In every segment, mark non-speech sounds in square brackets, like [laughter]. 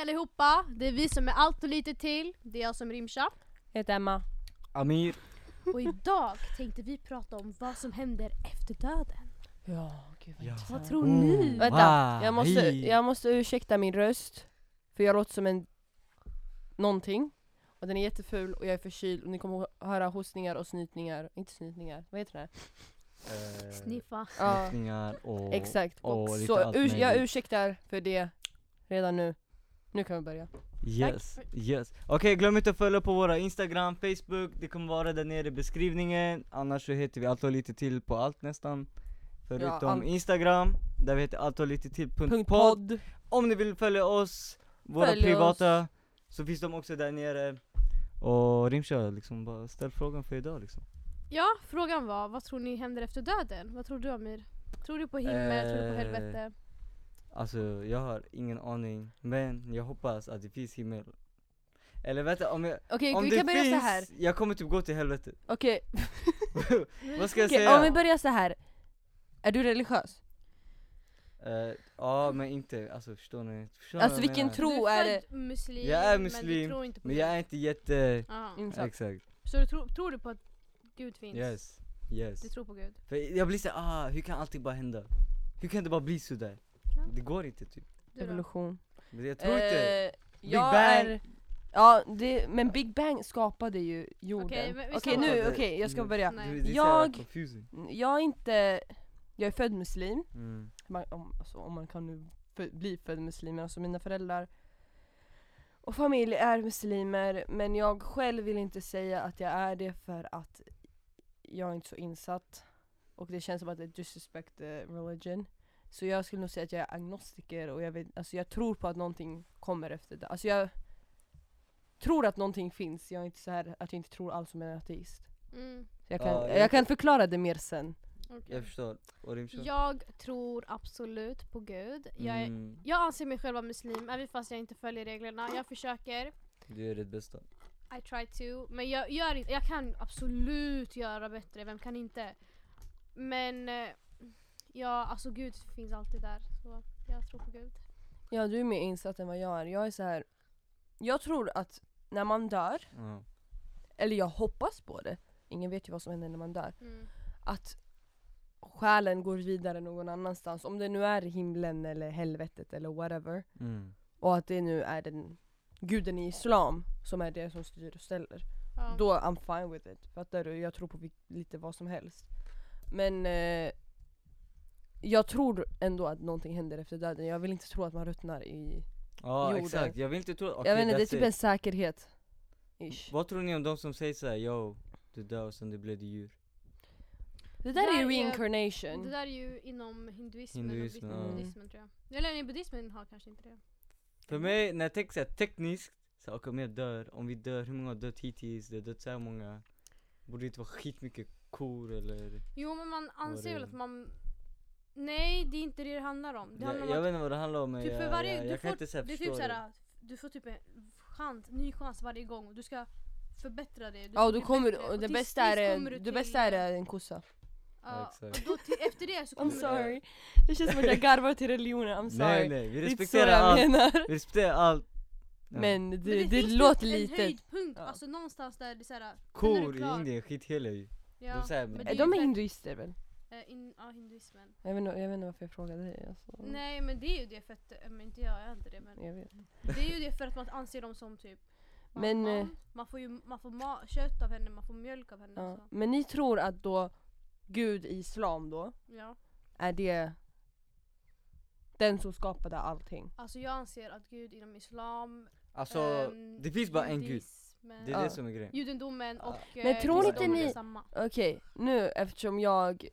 allihopa, det är vi som är allt och lite till. Det är jag som Rimsha. Jag heter Emma. Amir. Och idag tänkte vi prata om vad som händer efter döden. Ja, gud vad Ja. intressant. Vad tror ni? Vänta, Va? jag måste, Hej. jag måste ursäkta min röst. För jag låter som en någonting. Och den är jätteful och jag är förkyld och ni kommer att höra hostningar och snytningar. Inte snytningar, vad heter det? Eh, Sniffa. Ja, Sniffningar och... exakt. och lite Så allt urs- jag möjligt. ursäktar för det redan nu. Nu kan vi börja. Yes, yes. Okej, glöm inte att följa på våra Instagram, Facebook, det kommer vara där nere i beskrivningen Annars så heter vi allt och lite till på allt nästan Förutom allt. Instagram, där vi heter allt och lite till punkt Punkt podd. podd. Om ni vill följa oss, våra Följ privata, så finns de också där nere Och Rimsha, liksom bara ställ frågan för idag liksom Ja, frågan var vad tror ni händer efter döden? Vad tror du Amir? Tror du på himmel? Tror du på Eh, helvete? Alltså jag har ingen aning, men jag hoppas att det finns himmel Eller vänta, om jag, Okej, om vi det kan börja finns, så här. jag kommer typ gå till helvetet Okej, [laughs] Vad ska jag okej, säga? om vi börjar så här. Är du religiös? Eh, ja men inte, alltså förstår ni? Förstår Alltså, vilken menar? tro- du är är det- född muslim, Jag är men du muslim, tror inte på Men jag är inte jätte, Aha. Exakt, Så du tror, tror du på att Gud finns? yes, Du yes tror på Gud? För jag blir såhär, ah, hur kan allting bara hända? Hur kan det bara bli sådär? Det går inte typ? Evolution. men jag tror inte Eh, Big jag Bang. Är, ja, det, men Big Bang skapade ju jorden. Okej, Okej, men vi ska- nu, okej jag ska Mm. börja. Nej. Det, Jag- jag... confusing Jag är inte, jag är född muslim, mm. man, om, alltså, om man kan nu fö- bli född muslim, men alltså mina föräldrar och familj är muslimer, men jag själv vill inte säga att jag är det för att jag är inte så insatt. Och det känns som att det är disrespect the religion. Så jag skulle nog säga att jag är agnostiker och jag, vet, alltså jag tror på att någonting kommer efter det. Alltså jag tror att någonting finns, jag är inte så här att jag inte tror alls som en ateist. Mm, Så jag, kan, Ja, jag- jag kan förklara det mer sen. okej. Jag förstår? Jag tror absolut på Gud. Jag, är, mm, jag anser mig själv vara muslim, även fast jag inte följer reglerna. Jag försöker, Du gör ditt bästa I try to. Men jag, gör inte, jag kan absolut göra bättre, vem kan inte? Men eh, ja, alltså Gud finns alltid där. Så jag tror på Gud. Ja du är mer insatt än vad jag är. Jag är så här. Jag tror att när man dör, ja. eller jag hoppas på det, ingen vet ju vad som händer när man dör, Mm. att själen går vidare någon annanstans. Om det nu är himlen eller helvetet eller whatever. mm. Och att det nu är den guden i islam som är det som styr och ställer. Ja. Då I'm fine with it. Fattar du? Jag tror på lite vad som helst. Men eh, jag tror ändå att någonting händer efter döden. Jag vill inte tro att man ruttnar i... Ja Jorden. exakt, jag vill inte tro, okej jag vet inte, det är typ it. en säkerhet. Ish. Vad tror ni om de som säger såhär, yo, du dör och sen det blev det djur? Det där Där är är- reincarnation. Det där är ju inom hinduismen, Hinduismen, och ja. buddhismen tror jag. Eller nej, buddhismen har kanske inte det. För mig, när jag tänker såhär tekniskt, så okej om jag dör, om vi dör, hur många har dött hittills? Det har dött så här många Borde det inte vara skitmycket kor eller? Jo men man anser det- väl att man... Nej det är inte det det handlar om. Det Jag, handlar om jag vet inte vad det handlar om men typ jag, för varje, jag, du jag kan får, inte säga det är typ det såhär, du får typ en chans, ny chans varje gång och du ska förbättra det. Du Ja och, kommer, bättre. och det bästa är, det, det bästa är en kossa. Ja, Exakt. och då till, efter det så [laughs] kommer I'm du... sorry. Det känns som att jag [laughs] garvar till religionen, I'm sorry. Nej nej, vi det är så respekterar jag allt, menar. vi respekterar allt Ja. Men det, Men det, finns låter typ lite... en höjdpunkt, Ja. alltså någonstans där det är såhär... Kor i Indien är skitheliga ju Ja, de säger- men det Är är Är de för- hinduister väl? Eh, in, ja, hinduismen. Jag vet, inte, jag vet inte varför jag frågade dig alltså. Nej men det är ju det för att, eh, men inte jag, jag är inte det men Jag vet. Det är ju det för att man anser dem som typ Men, mamman. eh, man får ju man får ma- kött av henne, man får mjölk av henne. Ja. Så. Men ni tror att då Gud i islam då, Ja. är det den som skapade allting? Alltså jag anser att Gud inom islam, Alltså, ehm, det finns bara en gud Det är Ja. det som är grejen Judendomen Ja. och Men eh, tror inte ni- samma. Okej, nu eftersom jag,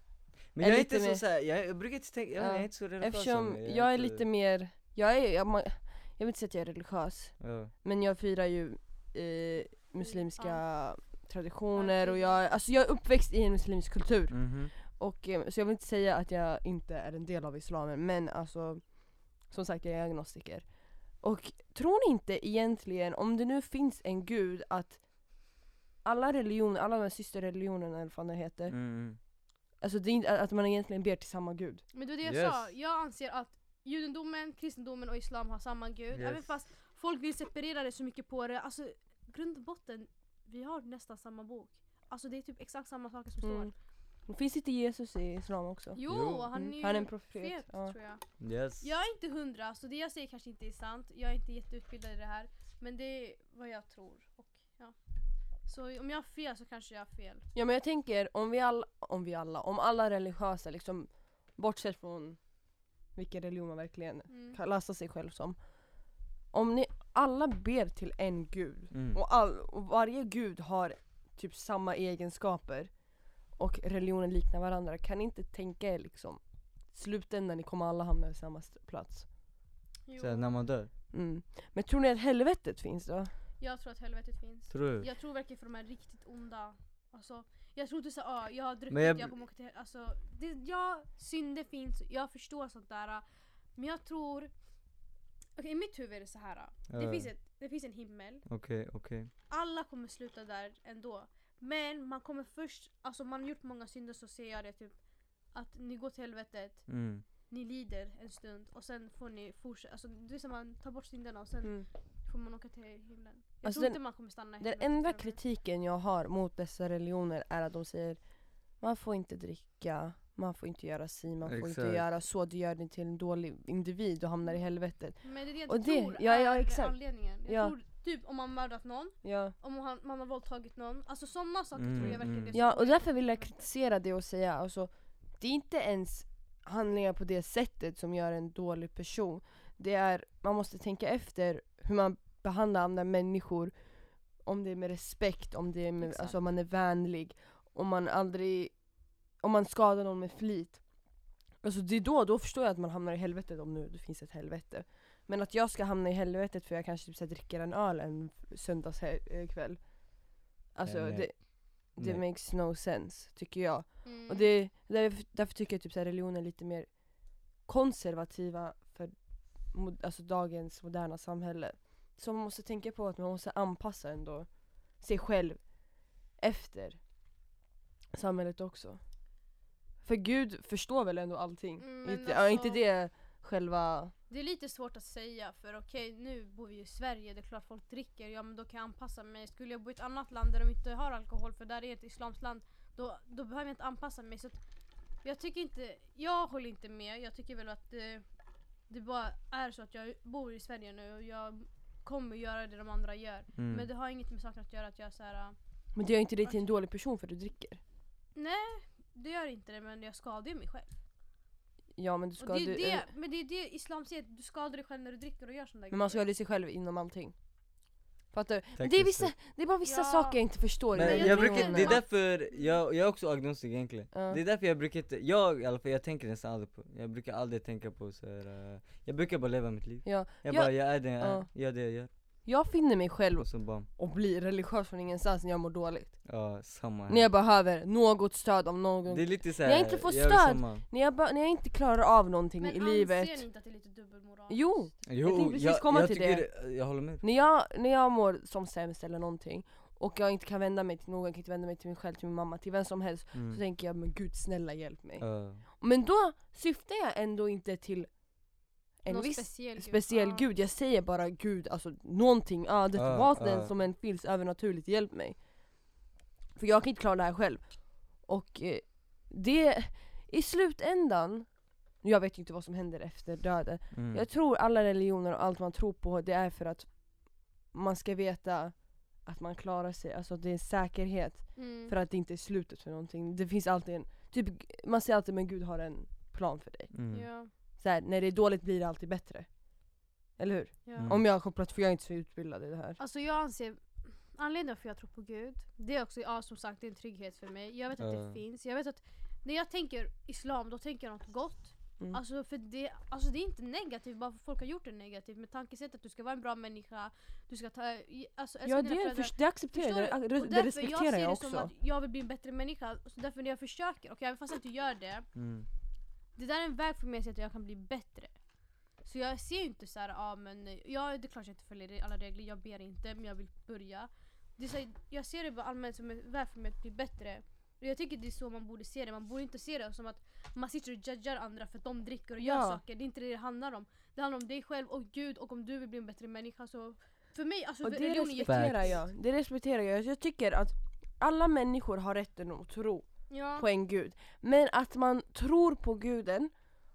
Men är jag är lite inte så mer- såhär, jag, jag brukar inte tänka, jag, inte, jag är inte så religiös eftersom mig, jag är inte- lite mer, jag är, jag, jag vill inte säga att jag är religiös, ja. men jag firar ju eh, muslimska traditioner Ja, och jag, alltså jag är uppväxt i en muslimsk kultur. Mhm. Och, eh, så jag vill inte säga att jag inte är en del av islamen men alltså Som sagt jag är agnostiker Och tror ni inte egentligen, om det nu finns en gud att Alla religioner, alla de här systerreligionerna eller vad det heter Mm. Alltså det är inte, att man egentligen ber till samma gud Men det var det jag Yes. sa, jag anser att judendomen, kristendomen och islam har samma gud. Yes. Även fast folk vill separera det så mycket på det. Alltså grund och botten, vi har nästan samma bok. Alltså det är typ exakt samma saker som Mm. står. Finns inte Jesus i islam också? Jo, Jo. han är Mm. ju Han är en profet, ja. tror jag. Yes. Jag är inte hundra, så det jag säger kanske inte är sant. Jag är inte jätteutbildad i det här. Men det är vad jag tror. Och. Så om jag har fel så kanske jag har fel. Ja men jag tänker om vi alla, om vi alla, om alla religiösa liksom bortsett från vilken religion man verkligen Mm. klassar sig själv som. Om ni alla ber till en gud Mm. och, all, och varje gud har typ samma egenskaper och religionen liknar varandra, kan ni inte tänka er liksom slutändan ni kommer alla hamna i samma plats. Jo, Så när man dör. Mm. Men tror ni att helvetet finns då? Jag tror att helvetet finns. Tror du? Jag tror verkligen för de här riktigt onda. Alltså, jag tror inte så ah, jag har druckit, Men jag, jag- kommer åka till alltså, det, ja, synder finns, jag förstår sånt där. Men jag tror, okej i mitt huvud är det så här. Det, finns ett, det finns en himmel, Okej, okej. alla kommer sluta där ändå. Men man kommer först, alltså man har gjort många synder så ser jag det typ att ni går till helvetet, Mm. ni lider en stund och sen får ni fortsätta. Alltså det är som man tar bort synderna och sen Mm. Får man åka till himlen. Jag Alltså tror den- inte man kommer stanna i Den enda kritiken jag har mot dessa religioner är att de säger man får inte dricka, man får inte göra si, man får inte göra så, det gör dig till en dålig individ och hamnar i helvetet. Men det är det jag Och inte det- tror ja, ja, är exakt. anledningen. Jag Ja. tror typ om man mördat någon, Ja, om man, man har våldtagit någon. Alltså sådana saker Mm, tror jag verkligen mm. det ja och är- därför vill jag kritisera det och säga alltså, det är inte ens handlingar på det sättet som gör en dålig person. Det är, man måste tänka efter hur man behandlar andra människor, om det är med respekt, om det är med, Exakt. alltså om man är vänlig, om man aldrig, om man skadar någon med flit. Alltså det är då, då förstår jag att man hamnar i helvetet om nu det finns ett helvete. Men att jag ska hamna i helvetet för jag kanske typ så här dricker en öl en söndagskväll. Alltså Nej, nej. det, det Nej. makes no sense, tycker jag. Mm. Och det, därför, därför tycker jag typ så här, är lite mer konservativa för mo- alltså dagens moderna samhälle. Så man måste tänka på att man måste anpassa ändå sig själv efter samhället också. För Gud förstår väl ändå allting? Mm, inte, ja, inte alltså- det själva... Det är lite svårt att säga för okej nu bor vi i Sverige, det är klart folk dricker, ja men då kan jag anpassa mig. Skulle jag bo i ett annat land där de inte har alkohol för där är ett islamskt land, då, då behöver jag inte anpassa mig. Så jag tycker inte, jag håller inte med. Jag tycker väl att det, det bara är så att jag bor i Sverige nu och jag kommer göra det de andra gör. Mm. Men det har inget med saken att göra att jag så här. Men det gör inte dig till en dålig person för att du dricker. nej det gör inte det men jag skadar ju mig själv. Ja men du ska Och det är det, eh, men det är det islam säger, att du skadar dig själv när du dricker och gör sådana Men man skadar sig själv inom allting. Fattar du? Det är, vissa, det. är bara vissa Ja. saker jag inte förstår. Men jag jag, brukar, det är därför, jag, jag är också agnostik egentligen Ja. Det är därför jag brukar inte, jag i alla fall, jag tänker nästan aldrig på Jag brukar aldrig tänka på så här, eh, jag brukar bara leva mitt liv Ja. Jag Jag- bara, jag är den jag är, Ja. gör det jag gör Jag finner mig själv Och så bam, och blir religiös från ingenstans när jag mår dåligt. ja samma här När jag behöver något stöd av någon. Det är lite så När jag här, inte får jag stöd. När, jag när jag inte klarar av någonting Men i anser livet. ni inte att det är lite dubbelmoral? Jo! Jo, tänkte precis komma jag till tycker, jag håller med När jag, när jag mår som sämst eller någonting och jag inte kan vända mig till någon, jag kan inte vända mig till mig själv, till min mamma, till vem som helst. Så mm. tänker jag men gud snälla hjälp mig. Ja. Men då syftar jag ändå inte till en Någon viss speciell gud. speciell Ja. gud, jag säger bara gud, alltså någonting, ja det Ja, var ja. den som en finns övernaturligt, hjälp mig. För jag kan inte klara det här själv. Och eh, det, i slutändan, jag vet inte vad som händer efter döden. Mm. Jag tror alla religioner och allt man tror på, det är för att man ska veta att man klarar sig, alltså att det är säkerhet. Mm. För att det inte är slutet för någonting. Det finns alltid en, typ, man säger alltid men Gud har en plan för dig. Mm. Ja, Så här, när det är dåligt blir det alltid bättre. Eller hur? ja. Mm. Om jag har kopplat, för jag är inte så utbildad i det här. Alltså jag anser, anledningen varför jag tror på Gud, det är också, ja som sagt det är en trygghet för mig. Jag vet att det finns, jag vet att när jag tänker islam då tänker jag något gott. Mm. Alltså för det, alltså det är inte negativt bara för folk har gjort det negativt med tankesätt att du ska vara en bra människa, du ska ta, alltså ja det, föräldrar. för, det accepterar jag, det, det respekterar jag ser jag det som också. att jag vill bli en bättre människa, så därför när jag försöker, och även fast jag inte gör det, Mm. Det där är en väg för mig att se att jag kan bli bättre. Så jag ser ju inte så här, ja men ja, det är klart jag inte följer alla regler, jag ber inte men jag vill börja. Det är så här, jag ser det bara allmänt som en väg för mig att bli bättre. Och jag tycker det är så man borde se det, man borde inte se det som att man sitter och judgar andra för att de dricker och gör Ja. saker. Det är inte det det handlar om. Det handlar om dig själv och Gud och om du vill bli en bättre människa så för mig, alltså Och det respekterar jag. Det respekterar jag. Jag tycker att alla människor har rätten att tro Ja. på en gud. Men att man tror på guden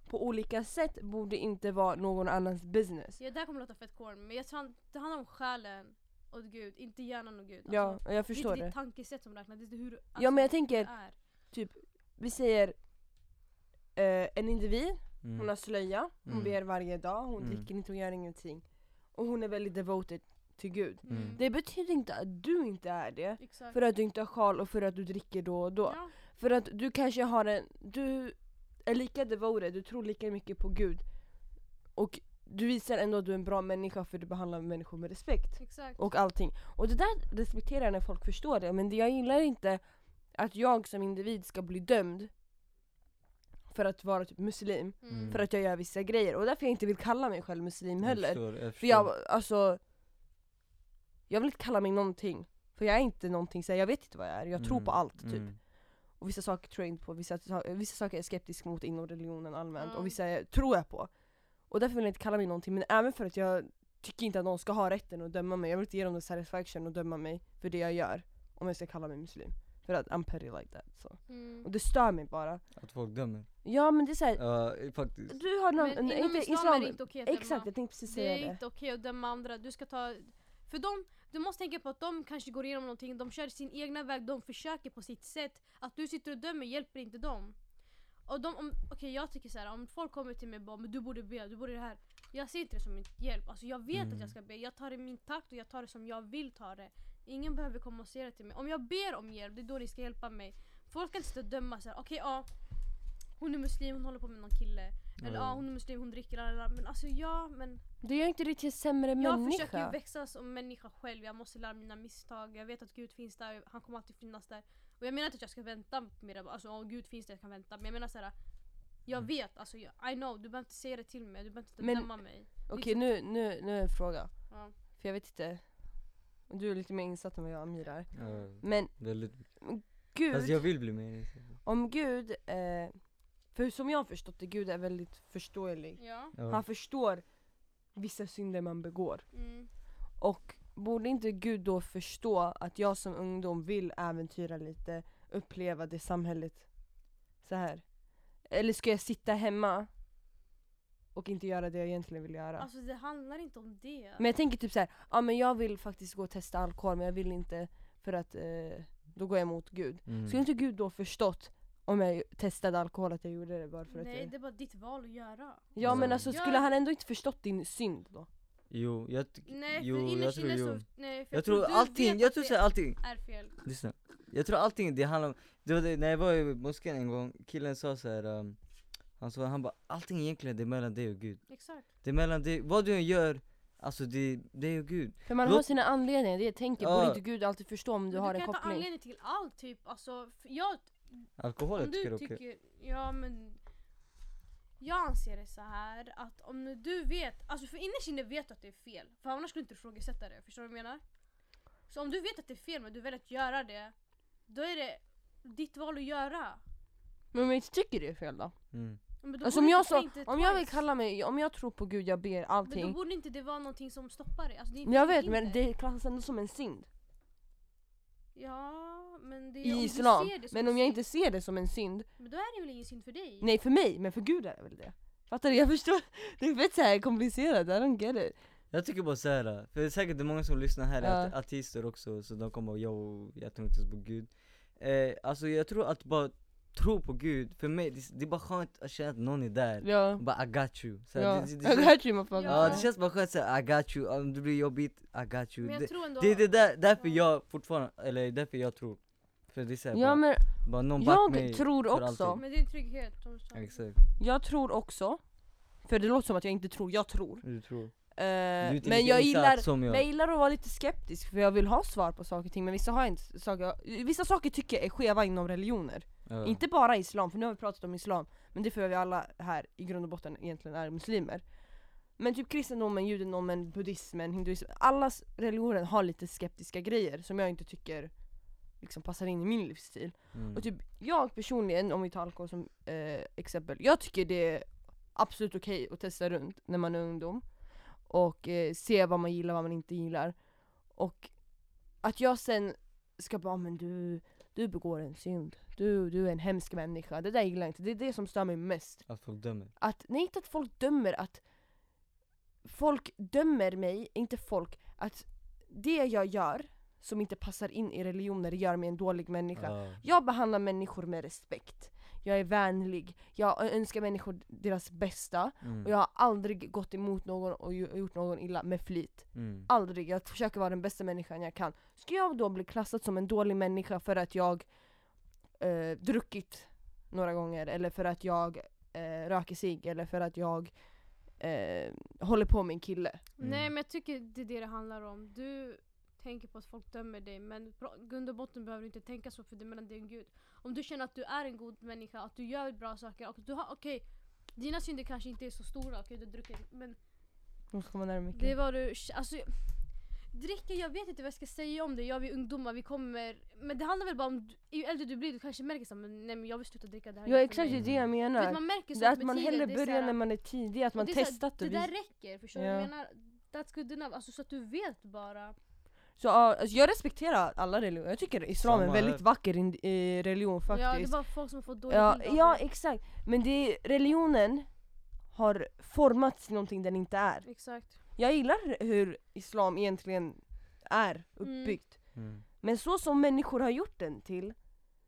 på olika sätt borde inte vara någon annans business. ja, det här kommer låta fett corny men jag tror han, det handlar om själen och Gud, inte hjärnan och Gud. Ja, Alltså, och jag förstår det är inte det. ditt tankesätt som räknas, det är hur du Ja men jag alltså, tänker, är. vi säger eh, en individ, Mm. hon har slöja, hon Mm. ber varje dag, hon Mm. dricker inte, hon gör ingenting. Och hon är väldigt devoted till Gud. Mm. Det betyder inte att du inte är det. Exakt. För att du inte har sjal och för att du dricker då och då. Ja. För att du kanske har en, du är lika devoted, du tror lika mycket på Gud. Och du visar ändå att du är en bra människa för du behandlar människor med respekt. Exakt. Och allting. Och det där respekterar jag när folk förstår det, men det jag gillar inte att jag som individ ska bli dömd för att vara typ muslim, Mm. för att jag gör vissa grejer. Och därför jag inte vill kalla mig själv muslim Jag heller. förstår, jag För jag, förstår. alltså Jag vill inte kalla mig någonting. För jag är inte någonting, så här, jag vet inte vad jag är, jag tror Mm, på allt typ. mm. Och vissa saker tror jag inte på, vissa, sa- vissa saker är jag skeptisk mot inom religionen allmänt Ja. och vissa är- tror jag på. Och därför vill jag inte kalla mig någonting, men även för att jag tycker inte att någon ska ha rätten att döma mig. Jag vill inte ge dem the satisfaction att döma mig för det jag gör. Om jag ska kalla mig muslim. För att I'm petty like that. Så. Mm. Och det stör mig bara. Att folk dömer. Ja men det är såhär, Ja, faktiskt. du har någon, Men inom inte islam, är det inte okej att Exakt, döma. jag tänkte precis Det säga är det. inte okej att döma andra. Du ska ta... För dem, du måste tänka på att de kanske går igenom någonting, de kör sin egna väg, de försöker på sitt sätt. Att du sitter och dömer hjälper inte dem. Och de, om, okej jag tycker så här, om folk kommer till mig och bara men du borde be, du borde det här. Jag ser inte det som en hjälp, alltså jag vet Mm. att jag ska be, jag tar det i min takt och jag tar det som jag vill ta det. Ingen behöver komma och säga det till mig. Om jag ber om hjälp, det är då ni ska hjälpa mig. Folk inte sitta och döma såhär, okej ja, hon är muslim, hon håller på med någon kille. Eller ja, hon är muslim, hon dricker, lalala. men alltså ja, men Det gör inte dig till en sämre jag människa. försöker ju växa som människa själv, jag måste lära mina misstag. Jag vet att Gud finns där, han kommer alltid finnas där. Och jag menar inte att jag ska vänta med det, alltså om Gud finns där jag kan vänta. Men jag menar såhär, jag Mm. vet, alltså jag, I know, du behöver inte säga det till mig, du behöver inte Men- döma mig. Okej nu, nu, nu är en fråga. Ja. För jag vet inte. Du är lite mer insatt än vad jag och Amir är. Ja, Men väldigt. Gud, Fast jag vill bli mer insatt. om Gud, eh, för som jag har förstått det, Gud är väldigt förståelig. Ja. Han förstår vissa synder man begår. Mm. Och borde inte Gud då förstå att jag som ungdom vill äventyra lite, uppleva det samhället så här. Eller ska jag sitta hemma och inte göra det jag egentligen vill göra? Alltså det handlar inte om det. Men jag tänker typ så här, ja men jag vill faktiskt gå och testa alkohol men jag vill inte för att eh, då går jag emot Gud. Mm. Skulle inte Gud då förstått om jag testade alkohol att jag gjorde det bara för att Nej jag... det är bara ditt val att göra. Ja men alltså Ja. skulle han ändå inte förstått din synd då? Jo, jag, Nej jo, för jag tror jo. så, nej, för Jag tror du allting, jag tror det såhär allting, är fel. lyssna Jag tror allting det handlar om, det var det, när jag var i moskén en gång, killen sa så här. Um, han sa, han bara allting egentligen det är mellan dig och Gud Exakt. Det är mellan dig, vad du än gör, alltså det, det är ju Gud För man Låt- har sina anledningar, det jag tänker. Ja. Borde inte Gud alltid förstå om du Men har du en kan ta koppling? anledning till allt typ, alltså, jag Alkohol Om jag tycker du är okej tycker, ja men Jag anser det så här att om nu du vet, alltså för innerst inne vet du att det är fel För annars skulle du inte ifrågasätta det, förstår du vad jag menar? Så om du vet att det är fel men du väljer att göra det Då är det ditt val att göra Men om jag inte tycker det är fel då? mm. men då Alltså borde om jag, inte så, om jag vill twice. kalla mig, om jag tror på Gud, jag ber Men då allting. borde inte det vara någonting som stoppar dig alltså, det är Men jag vet men det klassas ändå som en synd. Ja men det är I islam. ser det som Men en om jag inte ser det som en synd, Men då är det väl ingen synd för dig? nej för mig, men för Gud är det väl det? Fattar du? Jag förstår, [laughs] det är fett såhär komplicerat, I don't get it. Jag tycker bara såhär, för det är säkert det är många som lyssnar här är Ja. ate- ateister också så de kommer bara yo, jag tror inte ens på gud eh, Alltså jag tror att bara tro på gud, för mig det, det är bara skönt att känna att någon är där Ja. Bara I got you så ja. det, det, det, I got you motherfucker. ja, det känns bara skönt såhär I got you, om det blir jobbigt, I got you Det, det är det där, därför Ja. jag fortfarande, eller därför jag tror För det är såhär Ja bara, men bara någon back jag mig tror också, alltid. Men det är en trygghet som sagt. Exakt, jag tror också, för det låter som att jag inte tror, jag tror. du tror inte men jag gillar, jag jag gillar att vara lite skeptisk för jag vill ha svar på saker och ting men vissa, har inte, saker, vissa saker tycker jag är skeva inom religioner. Ja. Inte bara islam, för nu har vi pratat om islam, men det är för att vi alla här i grund och botten egentligen är muslimer. Men typ kristendomen, judendomen, buddhismen, hinduismen, alla religioner har lite skeptiska grejer som jag inte tycker liksom passar in i min livsstil. Mm. Och typ jag personligen, om vi tar alkohol som eh, exempel, jag tycker det är absolut okej att testa runt när man är ungdom. Och eh, se vad man gillar, vad man inte gillar. Och att jag sen ska bara, men du, du begår en synd. Du, du är en hemsk människa. Det där gillar jag inte. Det är det som stör mig mest. Att folk dömer. Att, nej inte att folk dömer, att folk dömer mig, inte folk, att det jag gör som inte passar in i religioner gör mig en dålig människa. Ja. Jag behandlar människor med respekt. Jag är vänlig, jag önskar människor deras bästa Mm. och jag har aldrig gått emot någon och gjo- gjort någon illa med flit. Mm. Aldrig, jag försöker vara den bästa människan jag kan. Ska jag då bli klassad som en dålig människa för att jag eh, druckit några gånger eller för att jag eh, röker cigg eller för att jag eh, håller på med en kille? Mm. Nej men jag tycker det är det det handlar om. Du tänker på att folk dömer dig men på grund och botten behöver du inte tänka så för det mellan dig och Gud. Om du känner att du är en god människa, att du gör bra saker och du har, okej, dina synder kanske inte är så stora, okej du dricker men Nu ska man närmare det är vad du, alltså Dricka, jag vet inte vad jag ska säga om det. Jag, vi är ungdomar, vi kommer... Men det handlar väl bara om, ju äldre du blir, du kanske märker såhär, men nej men jag vill sluta dricka det här är Ja exakt, det är mig." det jag Du vet, menar. man märker Det är sånt att man tiden, hellre det börjar såhär- när man är tidig, att man det är såhär, testat Det där räcker, förstår du Ja. jag menar? That's good enough, alltså så att du vet bara. Så alltså, jag respekterar alla religioner, jag tycker islam är en väldigt vacker in, eh, religion Ja, det är faktiskt. bara folk som har fått dålig Ja, bild ja det. exakt, men det är, religionen har formats till någonting den inte är. Exakt. Jag gillar hur islam egentligen är uppbyggt. Mm. Men så som människor har gjort den till,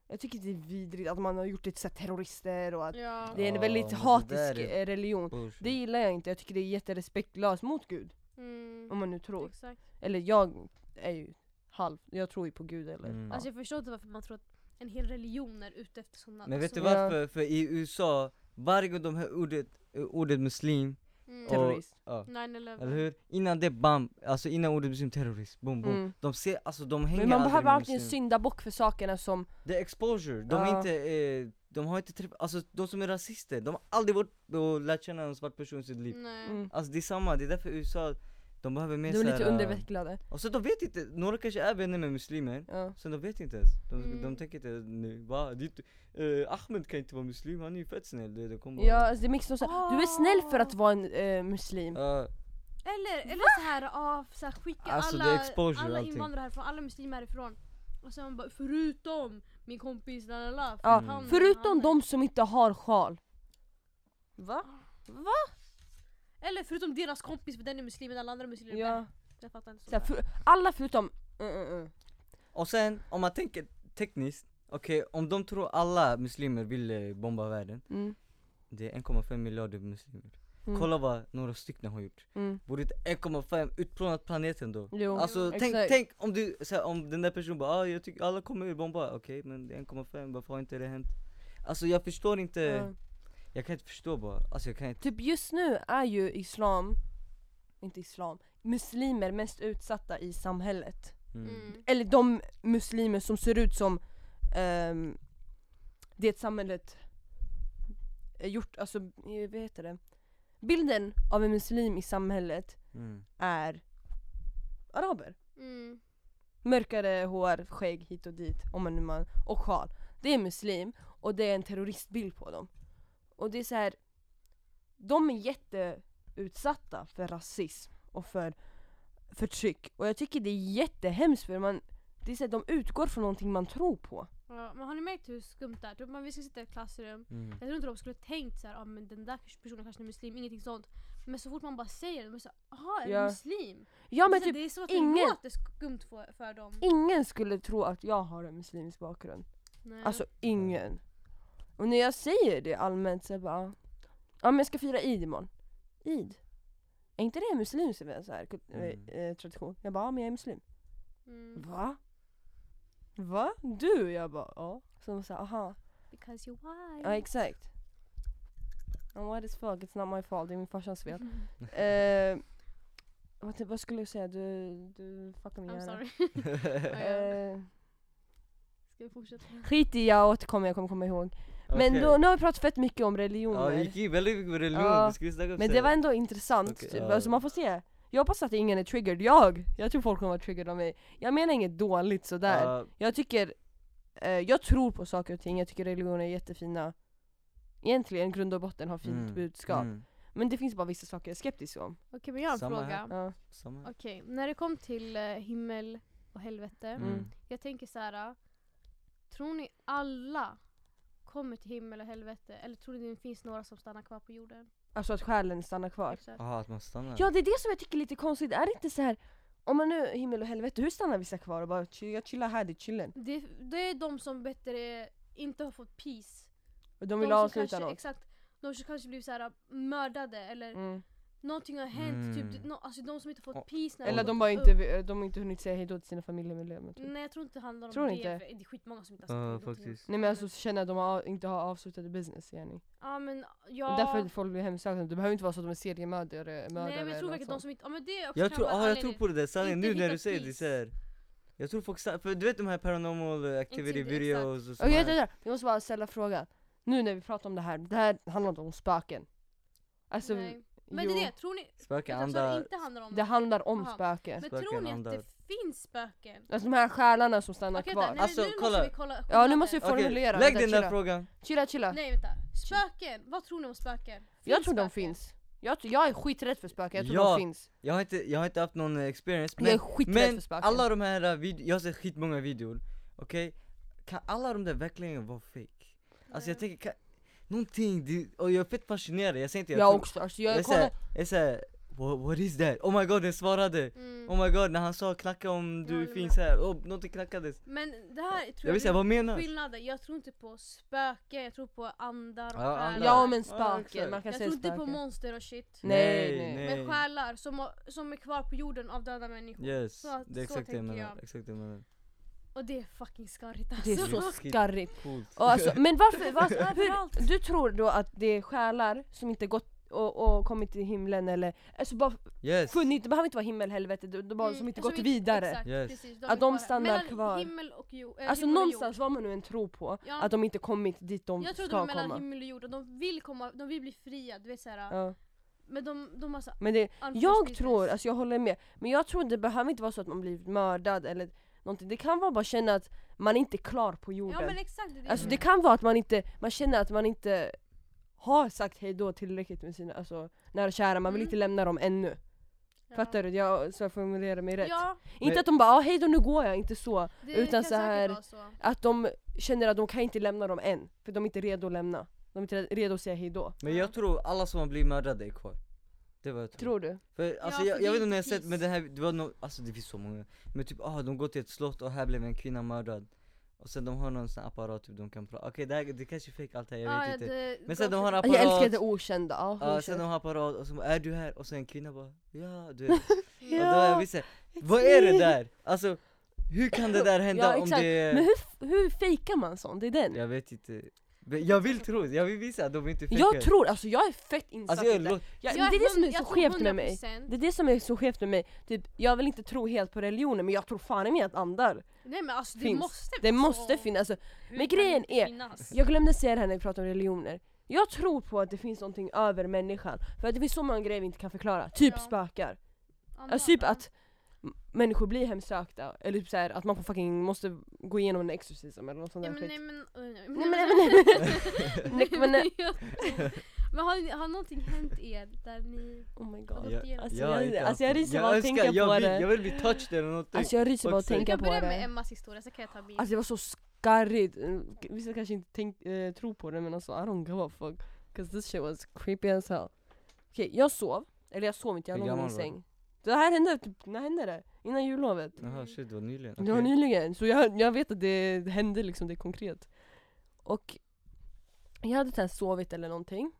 jag tycker det är vidrigt att man har gjort det till terrorister och att Ja. det är en väldigt det hatisk är eh, religion. Bullshit. Det gillar jag inte, jag tycker det är jätterespektlöst mot Gud. Mm. Om man nu tror. Exakt. Eller jag är ju halv, jag tror ju på Gud eller Mm. ja. Alltså jag förstår inte varför man tror att en hel religion är ute efter sådana. Men vet du varför? För i USA, varje gång de hör ordet, ordet muslim mm. Terrorist. Ja, 9-11. eller hur? Innan det bam, alltså innan ordet muslim terrorist, boom boom Mm. De ser, alltså de hänger Men man behöver alltid en syndabock för sakerna som, Det är exposure, de är Ja. inte, eh, de har inte träffat, alltså de som är rasister, de har aldrig varit och lärt känna en svart person i sitt liv Nej. mm, Alltså det är samma, det är därför USA, de behöver mer de är lite såhär, eh, underutvecklade. Och så de vet inte, några kanske är vänner med muslimer Ja. Så de vet inte ens, de, Mm. de tänker inte nej, va? Det, eh, Ahmed kan inte vara muslim, han är ju fett snäll det, det kommer Ja, alltså det är mycket som så, du är snäll för att vara en eh, muslim. Ja, Eller, eller så här, ah, så här skicka Alltså, alla, exposure, alla invandrare härifrån, alla muslimer härifrån. Och sen bara förutom min kompis la la Mm. han- Förutom han- de som inte har sjal. Va? Eller förutom deras kompis för den är muslim men alla andra muslimer Ja. är Jag fattar inte. Så här, för, alla förutom... Mm, mm, mm. Och sen om man tänker tekniskt, okej om de tror alla muslimer vill eh, bomba världen Mm. Det är 1,5 miljarder muslimer Mm. Kolla vad några stycken har gjort Mm. Borde inte 1,5 utplånat planeten då? Jo, Alltså tänk, exakt. tänk om du, så här, om den där personen bara ah, jag tycker alla kommer bomba, okej men det är 1,5 varför har inte det hänt? Alltså jag förstår inte, Ja. Jag kan inte förstå bara, alltså jag kan inte Typ just nu är ju islam, inte islam, muslimer mest utsatta i samhället. mm. Mm. Eller de muslimer som ser ut som ehm, det samhället är gjort, alltså eh, vad heter det? Bilden av en muslim i samhället Mm. är araber. Mm. Mörkare hår, skägg hit och dit, om man nu man, och sjal. Det är muslim och det är en terroristbild på dem. Och det är så här. de är jätteutsatta för rasism och för förtryck. Och jag tycker det är jättehemskt för man, det är så här, de utgår från någonting man tror på. Ja, men har ni märkt hur skumt det är? Typ, vi ska sitta i ett klassrum, Mm. jag tror inte de skulle tänkt såhär, ah, men den där personen kanske är muslim, ingenting sånt. Men så fort man bara säger det, de är såhär, aha är du Ja. muslim? Ja men så typ det är så att ingen- det låter skumt för, för dem. ingen skulle tro att jag har en muslimsk bakgrund. Nej. Alltså ingen. Och när jag säger det allmänt så bara, ja men jag ska fira Eid imorgon. Eid? Är inte det en muslimsk så här, Mm. eh, tradition? Jag bara, ja men jag är muslim. mm. Va? Va? Du? Jag bara, ja. Så de sa, aha. Because you're white. Ja exakt. I'm white as fuck, it's not my fault, det är min farsans fel. Mm. [laughs] Eh, vad, vad skulle jag säga? Du, du fuckar min I'm hjärna. sorry. [laughs] Eh, Ska vi fortsätta? skit i, jag återkommer, jag kommer komma ihåg. Men Okej. då, nu har vi pratat fett mycket om religioner. Ja det gick in väldigt mycket på religion, Ja, vi skulle om Men det var ändå intressant, Okej, typ. ja. alltså man får se. Jag hoppas att ingen är triggered, jag! Jag tror folk kommer vara triggered av mig. Jag menar inget dåligt sådär. Ja, Jag tycker eh, jag tror på saker och ting, jag tycker religioner är jättefina. Egentligen, grund och botten har fint Mm, budskap. mm. Men det finns bara vissa saker jag är skeptisk om. Okej men jag har en Samma fråga. Ja. Okej, när det kom till eh, himmel och helvete. Mm. Jag tänker så här. Tror ni alla kommer till himmel och helvete? Eller tror ni det finns några som stannar kvar på jorden? Alltså att själen stannar kvar. Exakt. Jaha, att man stannar? Ja det är det som jag tycker är lite konstigt, är det inte så här om man nu himmel och helvete, hur stannar vissa kvar och bara "Chill- jag chillar här, det är chillen? Det, det är de som bättre inte har fått peace. Och de vill som avsluta kanske, något. Exakt. De som kanske blivit så här mördade eller Mm. Någonting har hänt. Mm. Typ, no, alltså de som inte fått Och- peace när Eller gått de bara upp. inte, de har inte hunnit säga hejdå till sina familjemedlemmar typ. Nej jag tror inte det handlar om Tror det. inte? för Det är skitmånga som inte har Ja, sagt någonting. faktiskt. Nej men alltså känner att de har, inte har avslutade business igen. Ja men Ja. Därför folk blir hemsökta, det behöver inte vara så att de är seriemördare mördare Nej men jag eller tror något verkligen de som inte, ja men det också Jag tror, ah, jag tror på det där, sanningen Inte nu när hitta du säger det peace. så här. Jag tror folk, sa- för du vet de här paranormal activity Inte- videos och Okej sånt här. där, jag måste bara ställa frågan. Nu när vi pratar om det här, det här handlar inte om spöken. Alltså, Nej. Men det är det, tror ni? Spöken, Jag tror det inte handlar om det handlar om Aha. spöken. Men spöken, tror ni att andar. det finns spöken? Alltså de här själarna som stannar Okej, kvar. nej, Alltså, nu kolla. måste vi kolla Ja nu måste vi formulera. lägg Vänta, den där chilla. frågan. Chilla chilla. Nej vänta, spöken, vad tror ni om spöken? jag Finns tror de spöken? finns. Jag, jag är skiträdd för spöken, jag tror Ja, de finns. Jag har inte, jag har inte haft någon experience jag är men, skiträdd men för spöken. alla de här uh, vid- jag har sett skitmånga videor, okej? Kan alla de där verkligen vara fake? Alltså jag tänker, kan, någonting, det, och jag är fett fascinerad, jag säger inte jag, jag tror- också, alltså jag jag såhär, kollar, jag är såhär, what, what is that? Oh my god den svarade! Mm. Oh my god när han sa knacka om Jag du håller finns här, oh någonting knackades Men det här tror Jag jag, vill säga, vad menas? skillnaden. Jag tror inte på spöken, jag tror på andar och Ja, själar. andar. ja men spöken, exakt. man kan jag säga tror inte på spöken. monster och shit. Nej, nej. Men själar som, har- som är kvar på jorden av döda människor. Yes, Så- det är så exakt det jag tänker menar, jag. exakt det jag menar Och det är fucking skarrigt alltså. Det är så Skit. skarrigt. Och alltså, men varför, [laughs] varför hur, du tror då att det är själar som inte gått och, och kommit till himlen eller, alltså bara Yes! funnit, det behöver inte vara himmel, helvete, det, det bara som Mm, inte som gått vidare. Exakt, Yes. precis, Att är de stannar Mellan kvar. himmel och jord. äh, Alltså himmel och någonstans vad man nu än tror på, Ja. att de inte kommit dit de Jag tror de ska är mellan komma. himmel och jord och de vill komma, de vill bli fria, du vet såhär. Ja. Men de, de har så Men det, jag tror, alltså jag håller med, men jag tror det behöver inte vara så att man blir mördad eller någonting. Det kan vara bara känna att man inte är klar på jorden. Ja men exakt, det. Alltså det kan vara att man inte, man känner att man inte har sagt hejdå tillräckligt med sina alltså, nära och kära, man vill Mm. inte lämna dem ännu. ja. Fattar du? Jag, så jag formulerar mig rätt. Ja, Inte Men- att de bara ah, hejdå nu går jag, inte så. det Utan kan så här- så. Att de känner att de kan inte lämna dem än, för de är inte redo att lämna. De är inte redo att säga hejdå. Men Ja. jag tror alla som har blivit mördade är kvar Det var jag tror Tror du? För alltså för jag, det jag är vet inte om ni har sett men det här, det var no, alltså det finns så många Men typ ah de går till ett slott och här blev en kvinna mördad Och sen de har någon sån apparat typ de kan prata, okej det, här- det kanske är fake allt det här, jag Ja, vet ja, inte det Men sen de har för- apparat Jag älskar det okända, ja. Ja okänt. sen de har apparat och så är du här? Och sen en kvinna bara ja du vet [laughs] Och då är Ja, jag visst vad är det där? Alltså hur kan det [laughs] där hända Ja, om det Men hur, hur fejkar man sånt? Det är den. Jag vet inte Jag vill tro, jag vill visa att de inte fejkar Jag tror, alltså jag är fett insatt Alltså jag i det. Jag, Jag det är det som är så skevt med mig. 100%. Det är det som är så skevt med mig. Typ, jag vill inte tro helt på religionen men jag tror fan i mig att andar Nej men alltså det finns. måste Det måste finnas. Alltså, men grejen är- finnas? jag glömde säga det här när vi pratade om religioner. Jag tror på att det finns någonting över människan. För att det finns så många grejer vi inte kan förklara. Typ Ja. spökar. Alltså typ att människor blir hemsökta. Eller typ så här, att man får fucking måste gå igenom en exorcism eller något sånt Ja, där men skit. nej men... nej, Nej, men, nej, men, [laughs] nej, men, [laughs] har, har någonting hänt er där ni... Oh my Ja, god. det- Alltså, jag har jag, inte alltså jag det. ryser bara att önskar- tänka jag på vill, det. Jag vill bli touched eller någonting Alltså jag ryser bara att Också. Vi tänka kan på börja med det. Emmas historia så kan jag ta min. Alltså det var så skarrigt. Mm, Vissa kanske inte tänk, eh, tror på det men alltså I don't give a fuck. Cause this shit was creepy as hell. Okej, jag sov. Eller jag sov inte, jag låg i min säng. Det här hände, typ, när hände det? Innan jullovet. Jaha shit det var nyligen, Det var nyligen, så jag, jag vet att det hände liksom, det är konkret. Och jag hade ens sovit eller någonting.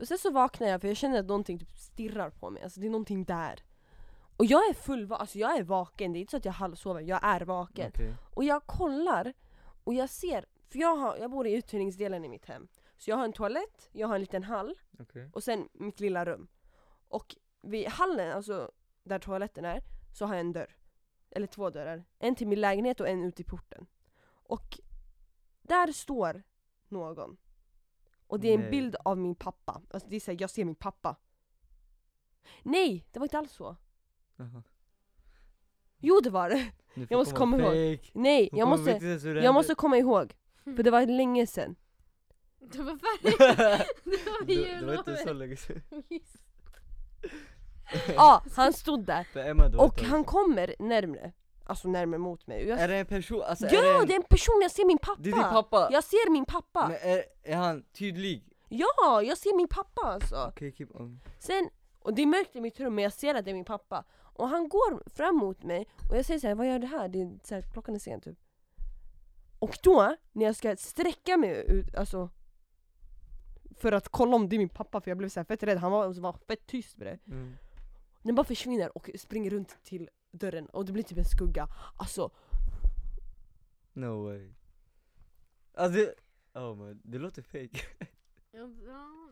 Och sen så vaknade jag för jag känner att någonting typ stirrar på mig, alltså det är någonting där. Och jag är full, alltså jag är vaken, det är inte så att jag halvsover, jag är vaken. Okej. Och jag kollar och jag ser, för jag, har, jag bor i uthyrningsdelen i mitt hem. Så jag har en toalett, jag har en liten hall Okej. och sen mitt lilla rum. Och vid hallen, alltså där toaletten är, så har jag en dörr. Eller två dörrar. En till min lägenhet och en ut i porten. Och där står någon. Och det är en Nej. bild av min pappa. Alltså det är såhär, jag ser min pappa. Nej, det var inte alls så. Jaha. Jo det var det! Nu får Jag måste komma ihåg. fake. Nej, Hon jag kommer måste, ens det jag måste komma ihåg. För det var länge sedan. Det var färdigt! [laughs] Det var det, det var inte så länge sedan. [laughs] [laughs] Ja, han stod där. Och han kommer närmre. Alltså närmre mot mig. Jag, Är det en person? Alltså, ja, det, en, det är en person, jag ser min pappa! det är din pappa? Jag ser min pappa! Men är, är han tydlig? Ja, jag ser min pappa alltså! Okej, keep on. Sen, och det är mörkt i mitt rum men jag ser att det är min pappa. Och han går fram mot mig och jag säger så här, vad gör du här? Det är så här, klockan är sen typ. Och då, när jag ska sträcka mig ut, alltså för att kolla om det är min pappa för jag blev så här fett rädd, han var, var fett tyst med det. Mm. Den bara försvinner och springer runt till dörren och det blir typ en skugga. Alltså, No way. Alltså det, oh man, det låter fake. Ja,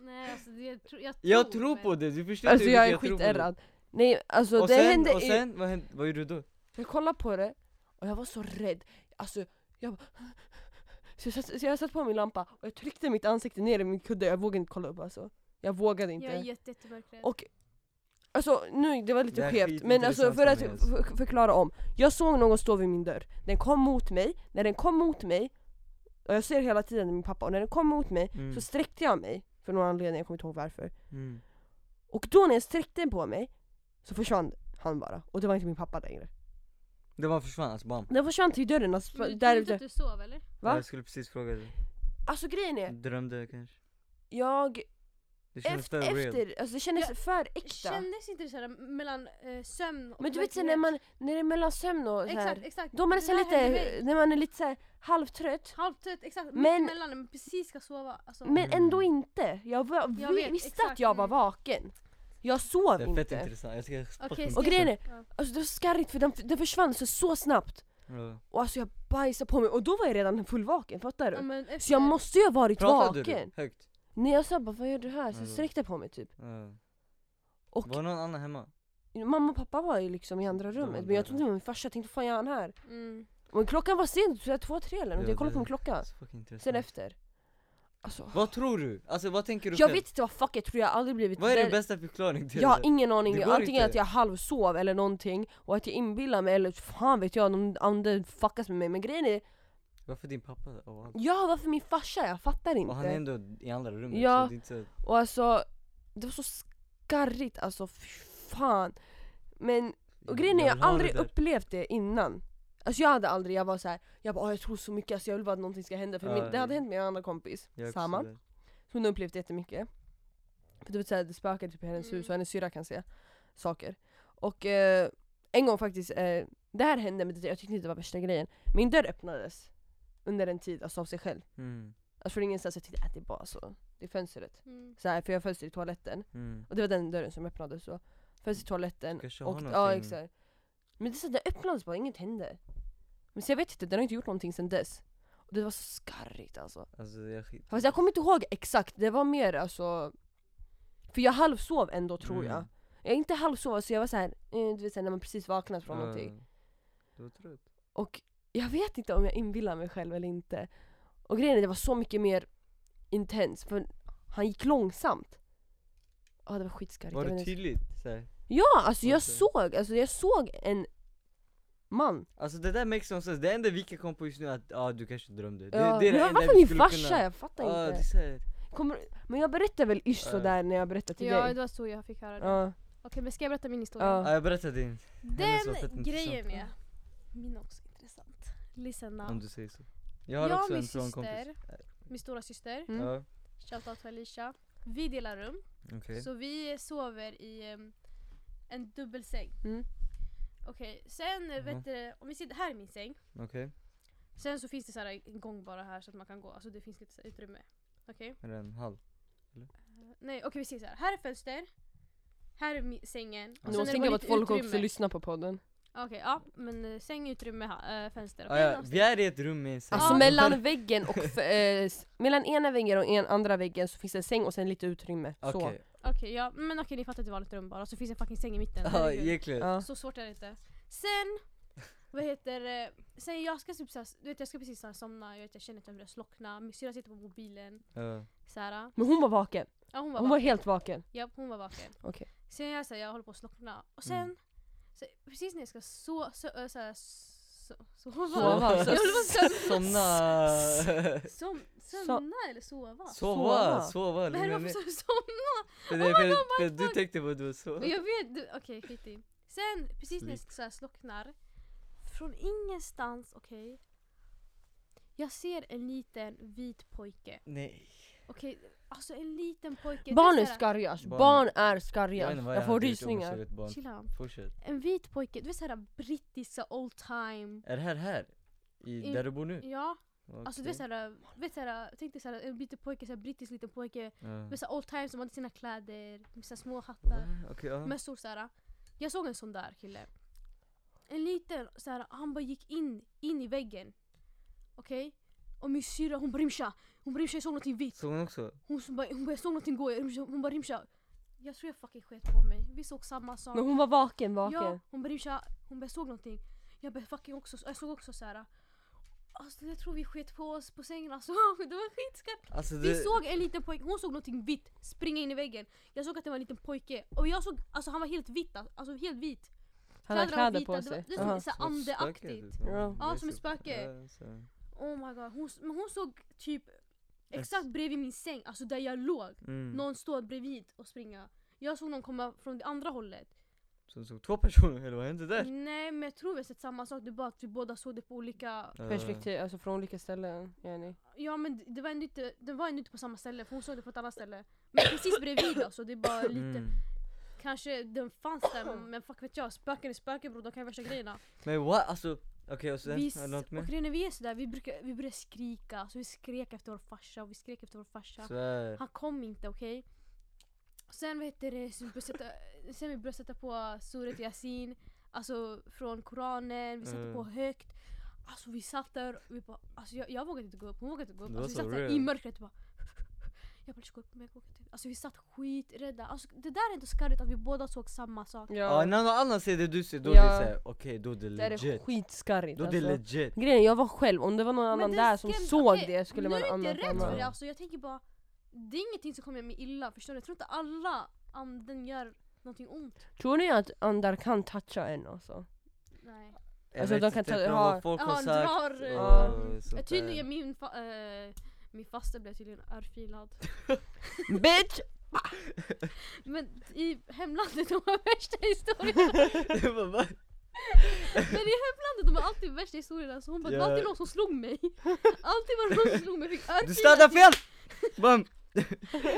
nej alltså det, jag, tror- jag, Jag tror på det, du förstår alltså inte jag hur är tror skitärrad. Nej alltså Och det sen, hände och i- sen vad, hände, vad gjorde du då? Jag kollade på det och jag var så rädd. Alltså, jag bara- så jag, satt, så jag satte på min lampa och jag tryckte mitt ansikte ner i min kudde, jag vågade inte kolla upp alltså. Jag vågade inte. Jag är jätte, jättemörkrädd. Och alltså nu, det var lite skevt, men alltså för att f- förklara om. Jag såg någon stå vid min dörr, den kom mot mig, när den kom mot mig, och jag ser hela tiden min pappa, och när den kom mot mig Mm. så sträckte jag mig, för någon anledning, jag kommer inte ihåg varför. Mm. Och då när jag sträckte på mig, så försvann han bara, och det var inte min pappa längre. Det bara försvann alltså, bam. Den försvann till dörren, alltså, Men du där ute. att du sov eller? Va? Jag skulle precis fråga dig. Alltså grejen är, Drömde kanske? jag Det kändes efter, för real. efter, alltså det kändes Ja, för äkta. Kändes inte det såhär mellan eh, sömn och Men du vet så när, man, när det är mellan sömn och så Exakt, här, exakt. då man är Det så där hände lite, när man är lite så här halvtrött, Halvtrött, exakt. Men- mellan men precis ska sova. Alltså, men Mm. ändå inte. Jag, var, Jag vet, visste exakt, att jag var mm. vaken. Jag sov Det är fett inte. intressant, jag ska på Och grejen är, Ja. alltså det var skarrigt för den, den försvann så, så snabbt. Ja. Och alltså jag bajsade på mig och då var jag redan fullvaken, fattar Ja, du? men efter, Så jag måste ju ha varit Pratade vaken. du högt? När jag sa bara vad gör du här? Så Mm. sträckte jag på mig typ. Ja. Och Var någon annan hemma? mamma och pappa var ju liksom i andra var rummet men jag där, trodde det var min farsa, jag tänkte vad fan gör han här? Mm. Men klockan var sent, så jag två, tre eller något. Ja, Jag kollade det- på min klocka. det är så fucking intressant. Sen efter. Alltså, Vad tror du? Alltså vad tänker du jag själv? vet inte vad fuck jag tror, jag har aldrig blivit Vad är din bästa förklaring till Jag har det? ingen aning, Det går antingen inte. att jag halvsov eller någonting och att jag inbillar mig eller fan vet jag, någon ande fuckas med mig men grejen är, Varför din pappa? av allt? ja varför min farsa? Jag fattar inte. Och han är ändå i andra rummet Ja. så det är inte så... Och alltså, det var så skarrigt alltså, fy fan. Men, och grejen är jag har ha aldrig det upplevt det innan. Alltså jag hade aldrig, jag var så här, jag bara "Åh, jag tror så mycket, alltså jag vill bara att någonting ska hända. För Ja, min, det hade hänt med en annan kompis, samma. där. Hon har upplevt jättemycket. För du vet såhär, det spökar typ i hennes Mm. hus och hennes syrra kan se saker. Och eh, en gång faktiskt, eh, det här hände men det, jag tyckte inte det var värsta grejen. Min dörr öppnades under en tid, alltså av sig själv. Mm. Alltså från ingenstans, jag tänkte att det är bara så, det är fönstret. Mm. Så här, för jag har fönster i toaletten. Mm. Och det var den dörren som öppnades så. Fönster i toaletten. Och, ja exakt. Men det, så, det öppnades bara, inget hände. Men så jag vet inte, den har inte gjort någonting sedan dess. Och det var så skarrigt alltså. Alltså jag. Fast jag kommer inte ihåg exakt, det var mer alltså För jag halvsov ändå tror jag Mm. Jag är inte halvsov, så jag var så här, eh, du vet när man precis vaknat från Ja. någonting Du var trött. Och jag vet inte om jag inbillar mig själv eller inte Och grejen är, det var så mycket mer intens, för han gick långsamt Ja det var skitskarrigt Var det tydligt? Så. Ja, alltså jag såg, alltså jag såg en man Alltså det där makes no sense, det enda vi kan komma på just nu är att ah, du kanske drömde det, ja, det är det Men enda varför min farsa? kunna... Jag fattar Ja, det är inte. Kommer, Men jag berättar väl ish Ja. sådär när jag berättar till Ja dig? det var så jag fick höra det. Ja, Okej men ska jag berätta min historia? Ja. Ja jag berättar din, Den grejen är, min också. Listen now. om du säger så Jag har Jag också min en från kompis syster, min stora syster, Mm. Ja, shoutout till Alicia. Vi delar rum, okej så vi sover i em, en dubbelsäng. Mm. Okej, sen eh, vet du, om vi sitter här i min säng, Okej, sen så finns det så här en gång bara här så att man kan gå, alltså det finns lite utrymme. Okej? är det en halv? Eh, Nej okej vi ser så här. här är fönster, här är sängen. och Du sen måste är det tänka på bara att lite folk utrymme. också lyssnar på podden Okej, ja men eh, säng, utrymme, ha- eh, fönster. Okej, ja, någonstans. vi är i ett rum med en säng Alltså Ja. mellan väggen och f- eh, s- mellan ena väggen och en andra väggen så finns det en säng och sen lite utrymme. Så. Okej, Okej, ja men okej ni fattar att det var ett rum bara, så finns en fucking säng i mitten. ja Herregud. egentligen Ja. Så svårt är det inte. Sen, vad heter det, sen jag ska typ såhär, du vet jag ska precis såhär somna, jag, vet, jag känner att jag börjar slockna, min syrra sitter på mobilen, Ja. såhär. Men hon var vaken. Ja hon var Hon var vaken. helt vaken. Ja hon var vaken. Okej. Sen jag, så här, jag håller på att slockna, och sen, Mm. Så, precis när jag ska så, så, så här, so sova. Sova. Jag [laughs] säga [laughs] Somna. som, sömna eller sova? Sova, sova. Men lugna varför sa du somna? För, Oh det, för, God, för mind du tänkte på att du så. Men jag vet, du- okej skit i. Sen precis när det så här slocknar, från ingenstans, okej. Jag ser en liten vit pojke. Nej. Okej, alltså en liten pojke. Barn är skarrigast, Barn- barn är vad Jag jag får rysningar. Chilla. Fortsätt. En vit pojke, du vet såhär brittiska old time. Är det här här? I, I- där du bor nu? Ja, alltså du vet såhär, vet såhär, tänk dig såhär en liten pojke, såhär brittisk liten pojke. Ja. Med såhär old time som hade sina kläder, med såhär små hattar. Okej, ja. Mössor såhär. Jag såg en sån där kille. En liten såhär, han bara gick in, in i väggen. Okej? Och min syrra hon bara hon bara jag såg någonting vitt. Såg hon också? Hon, så bara, hon bara jag såg någonting gå, hon bara rimsha. Jag tror jag fucking sket på mig. Vi såg samma sak. Men hon var vaken, vaken. Ja, hon bara rimsha, hon bara jag såg någonting. Jag bara fucking också, jag såg också såhär. Alltså jag tror vi sket på oss på sängen alltså. [laughs] Det var skitskarpt. Alltså Vi det, såg en liten pojke, hon såg någonting vitt springa in i väggen. Jag såg att det var en liten pojke. Och jag såg, alltså han var helt vitt, alltså helt vit. Han har var kläder vita, på det sig. var- det så- så såg andeaktigt. Ja. Som ett spöke. så. Oh my god, hon, men hon såg typ exakt bredvid min säng, alltså där jag låg. Mm. Någon stå bredvid och springa. Jag såg någon komma från det andra hållet. Så hon såg två personer, eller vad hände där? Nej men jag tror vi har sett samma sak, det är bara att vi båda såg det på olika... Perspektiv, alltså från olika ställen. Yani. Ja men det- det var ändå inte, det var ändå inte på samma ställe för hon såg det på ett annat ställe. Men precis bredvid alltså, det är bara lite... Mm. Kanske den fanns där men fuck vet jag, spöken är spöken bror, de kan ju värsta grejerna. Men what? Alltså, okej och sen? Vi, Är det något och mer? grejen är, vi är sådär, vi, brukar, vi började skrika, så vi skrek efter vår farsa och vi skrek efter vår farsa. Svär. Han kom inte okej. Sen vet du det, så vi började sätta, [laughs] sen vi började sätta på Surat Yasin, alltså från Koranen, vi satte Mm. på högt. Alltså vi satt där och vi bara, alltså jag, jag vågade inte gå upp, hon vågade inte gå upp. Alltså, vi satt där i mörkret och bara jag bara, gå upp men jag vågar inte. Alltså vi satt skiträdda. Alltså, det där är inte skarrigt att vi båda såg samma sak. Ja, Ja, när någon annan ser det du ser, då Ja. är det såhär, okej då är det det är legit. skitskarrigt Då är det alltså. legit. Grejen är, jag var själv, om det var någon Men annan där som skrämde- såg okej, det skulle nu man är jag inte rädd för det, alltså, jag tänker bara det är ingenting som kommer mig illa, förstår du? Jag tror inte alla anden gör någonting ont. Tror ni att andar kan toucha en alltså? Nej. Jag Alltså, vet de kan inte, ta- ha- vad folk Ja, har sagt. drar, eh, Ja. och sånt Tydligen min, fa- eh, min faste blev tydligen örfilad. [laughs] Bitch! [laughs] Men i hemlandet de har värsta historierna. [laughs] Men i hemlandet de har alltid värsta historierna så hon bara det var Ja. alltid någon som slog mig. Alltid var det någon som slog mig, jag fick örfil. Du startade fel! Bam! Det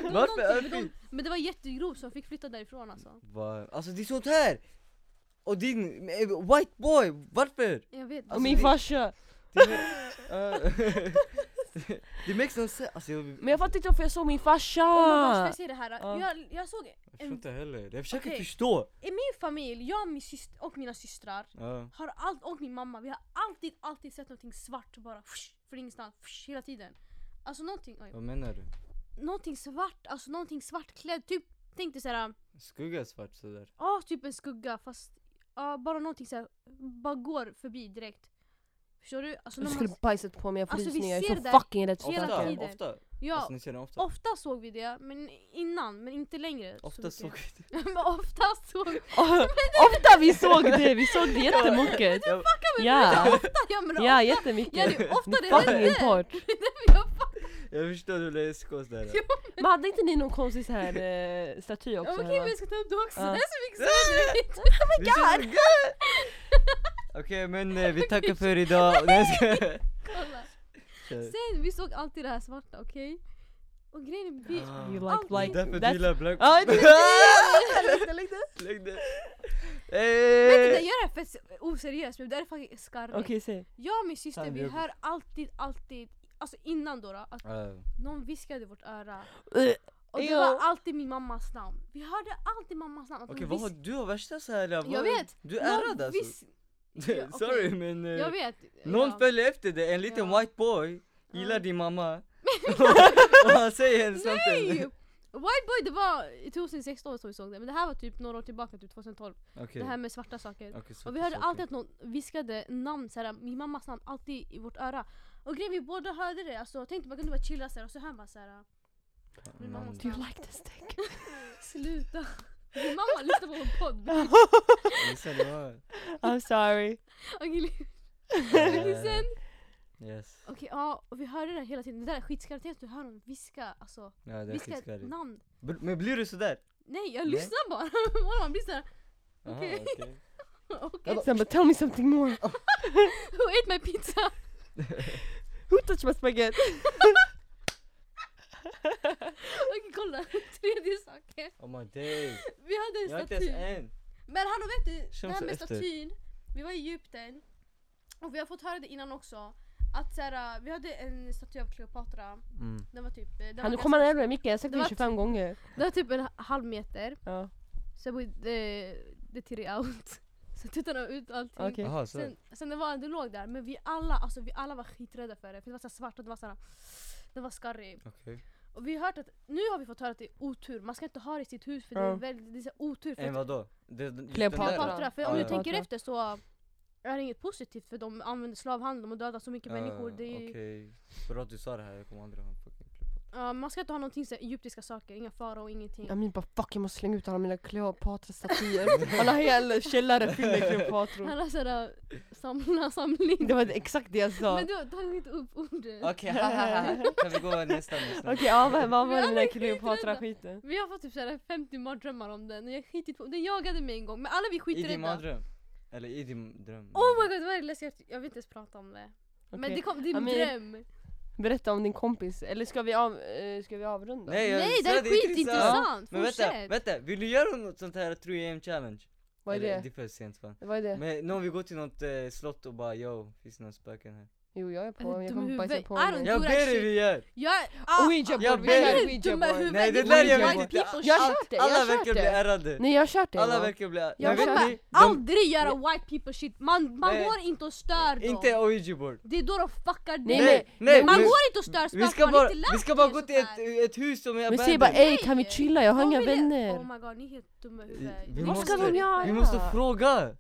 var Varför någonting, men, örfil? de, men det var jättegrovt så jag fick flytta därifrån alltså. Va? Alltså det är sånt här! Och din eh, white boy, varför? Jag vet. Och min farsa! Det, uh, [laughs] det makes no sense, alltså jag, Men jag fattar inte varför jag såg min farsa! Oh gosh, jag säga det här? Ja. Jag, jag såg jag förstår en, inte heller, jag försöker Okej. förstå! i min familj, jag och, min syster, och mina systrar Ja. har allt, och min mamma, vi har alltid, alltid sett någonting svart och bara från ingenstans, hela tiden. Alltså någonting, oj, Vad menar du? någonting svart, alltså någonting svartklädd, typ tänk dig såhär, Skugga svart sådär? ja typ en skugga fast ja, bara någonting såhär, bara går förbi direkt. Förstår du? Alltså, Jag skulle man, bajsat på mig, jag får Alltså, vi rysningar, jag är så det fucking rädd för Ofta? tiden. Ofta? ja, Alltså ni ser det ofta? ofta såg vi det, men innan, men inte längre. så Ofta mycket. såg vi det [laughs] men oftast såg vi [laughs] Ofta vi såg det, vi såg det [laughs] jättemycket! Jag- Ja, ofta, ja men ja ofta, jättemycket! ja, det är ofta det hände. jag Jag förstår blev SK där Jo. Men hade inte ni någon konstig så här eh, staty också? Okej hemma? men jag ska ta upp det också, det är så mycket söderut! Vi såg- Okej men eh, vi [laughs] tackar för idag, [laughs] Nej, jag skojar. Kolla. Kör. Sen vi såg alltid det här svarta, okej? Och grejen är, vi, Ah. You Alltid. like, like, Därför du that's- gillar black Ja, det- Lägg [laughs] det, lägg det. Lägg det! Eh! jag gör det fett oseriöst men det här är faktiskt skarrigt. Okej, säg. Jag och min syster Fan, vi jag- hör alltid, alltid, alltså innan då, då att Ja. någon viskade i vårt öra. Och det Ew. var alltid min mammas namn. Vi hörde alltid mammas namn. att Okej hon vad har vis- du har värsta såhär, Jag vet. Du är någon ärrad alltså vis- Ja. [laughs] Sorry men eh, Jag vet. någon ja. följer efter dig, en liten Ja. white boy gillar Ja. din mamma [laughs] [laughs] och han säger en sånt Nej! White boy det var i 2016 som vi såg det, men det här var typ några år tillbaka, typ 2012. Okej, Det här med svarta saker. okej så Och vi hörde alltid att någon viskade namn, såhär, min mammas namn, alltid i vårt öra. Och grejen vi båda hörde det, alltså tänkte man kunde bara chilla såhär och så hör man såhär min Do you like this dick? Sluta! Min mamma lyssnar på vår podd. [laughs] Det var- I'm sorry. Okej, Yes. okej ja, och vi hörde det hela tiden. Det där är skitskarpt. Du hör dem viska, alltså. Ja det är Viska ett skitskarrigt. namn. Bl- Men blir du sådär? Nej, jag Nej. lyssnar [laughs] bara. Man blir såhär, Aha, Okej. okej. [laughs] okej. Sen bara tell me something more. Who ate my pizza? Who touched my spaghetti? [laughs] Okej kolla, [laughs] tredje saken. Oh my days. Vi hade en Jag har inte staty. ens en. Men hallå vet du, det Känns här med efter. statyn. Vi var i Egypten och vi har fått höra det innan också. Att såhär, vi hade en staty av Kleopatra. Mm. Den var typ, den var Han, nu ganska kommer han stor. närmare micken, jag har sagt Det det var 25 gånger. Det var typ en halv meter. Ja, Så jag bara, det, det tirrade out. [laughs] Så tittade jag ut allting. okej. Jaha, så. Sen, sen det, var, det låg där, men vi alla, alltså, vi alla var skiträdda för det. För det var så här svart och det var såhär, det var skarrig. Okej. Och vi har hört att, nu har vi fått höra att det är otur, man ska inte ha det i sitt hus för det Ja. är väldigt, det är så här otur. För En att- vadå? Det, just Kleopatra. den där? Kleopatra, för Ja, om du ja. tänker efter så är det inget positivt för de använder slavhandel, de dödar så mycket människor. Ah, Det är, Okej. Bra att du sa det här, jag kommer aldrig Kleopatra. Ja, man ska inte ha någonting så här, egyptiska saker, inga farao, ingenting. Amin bara fuck jag måste slänga ut alla mina Kleopatra-statyer. [laughs] Han har hela källare fylld med [laughs] Kleopatror. Han har sådär samla, samling. Det var exakt det jag sa. Men du tar inte upp ordet. Okej, hahaha. Kan vi gå nästa [laughs] nästa? Okej, ja, vad, var det alla den Kleopatra-skiten? Vi har fått typ såhär 50 mardrömmar om den och jag skitit på Den jagade mig en gång men alla vi I din skiträdda. mardröm? Eller i din dröm? Oh my god vad är det läskigt? Jag vill inte ens prata om det. Men Okej. det, kom, det är min Amir, dröm. Berätta om din kompis, eller ska vi, av, eh, ska vi avrunda? Nej, jag- Nej det så är det är skitintressant! Men vänta, Fortsätt! vänta, vill du göra något sånt här 3am challenge? Vad är Eller, det? Det är för sent fan. Vad är det? Men nu om vi går till något eh, slott och bara yo, finns det några spöken här? Jo jag är på, jag kommer bajsa på mig. Jag ber dig vi gör! Jag, ah, Ouija Jag board, vi ber kör dig. Ouija board. Nej, det där white vet inte. Jag har kört det, jag Alla har kört verkar bli ärrade. Nej jag har kört det Alla verkar bli Jag Jag kommer aldrig göra white people shit, man, går inte och stör dem. inte Ouija board. Det är då de fuckar Nej, dig. Nej, Man går inte och stör vi spöken, ska man bara, har inte vi lärt ska bara gå till ett, ett hus som är Men säg bara abandoned. ey kan vi chilla, jag har inga vänner. Oh my god, ni är helt dumma i Vi huvudet. Vad ska de göra? Vi måste fråga!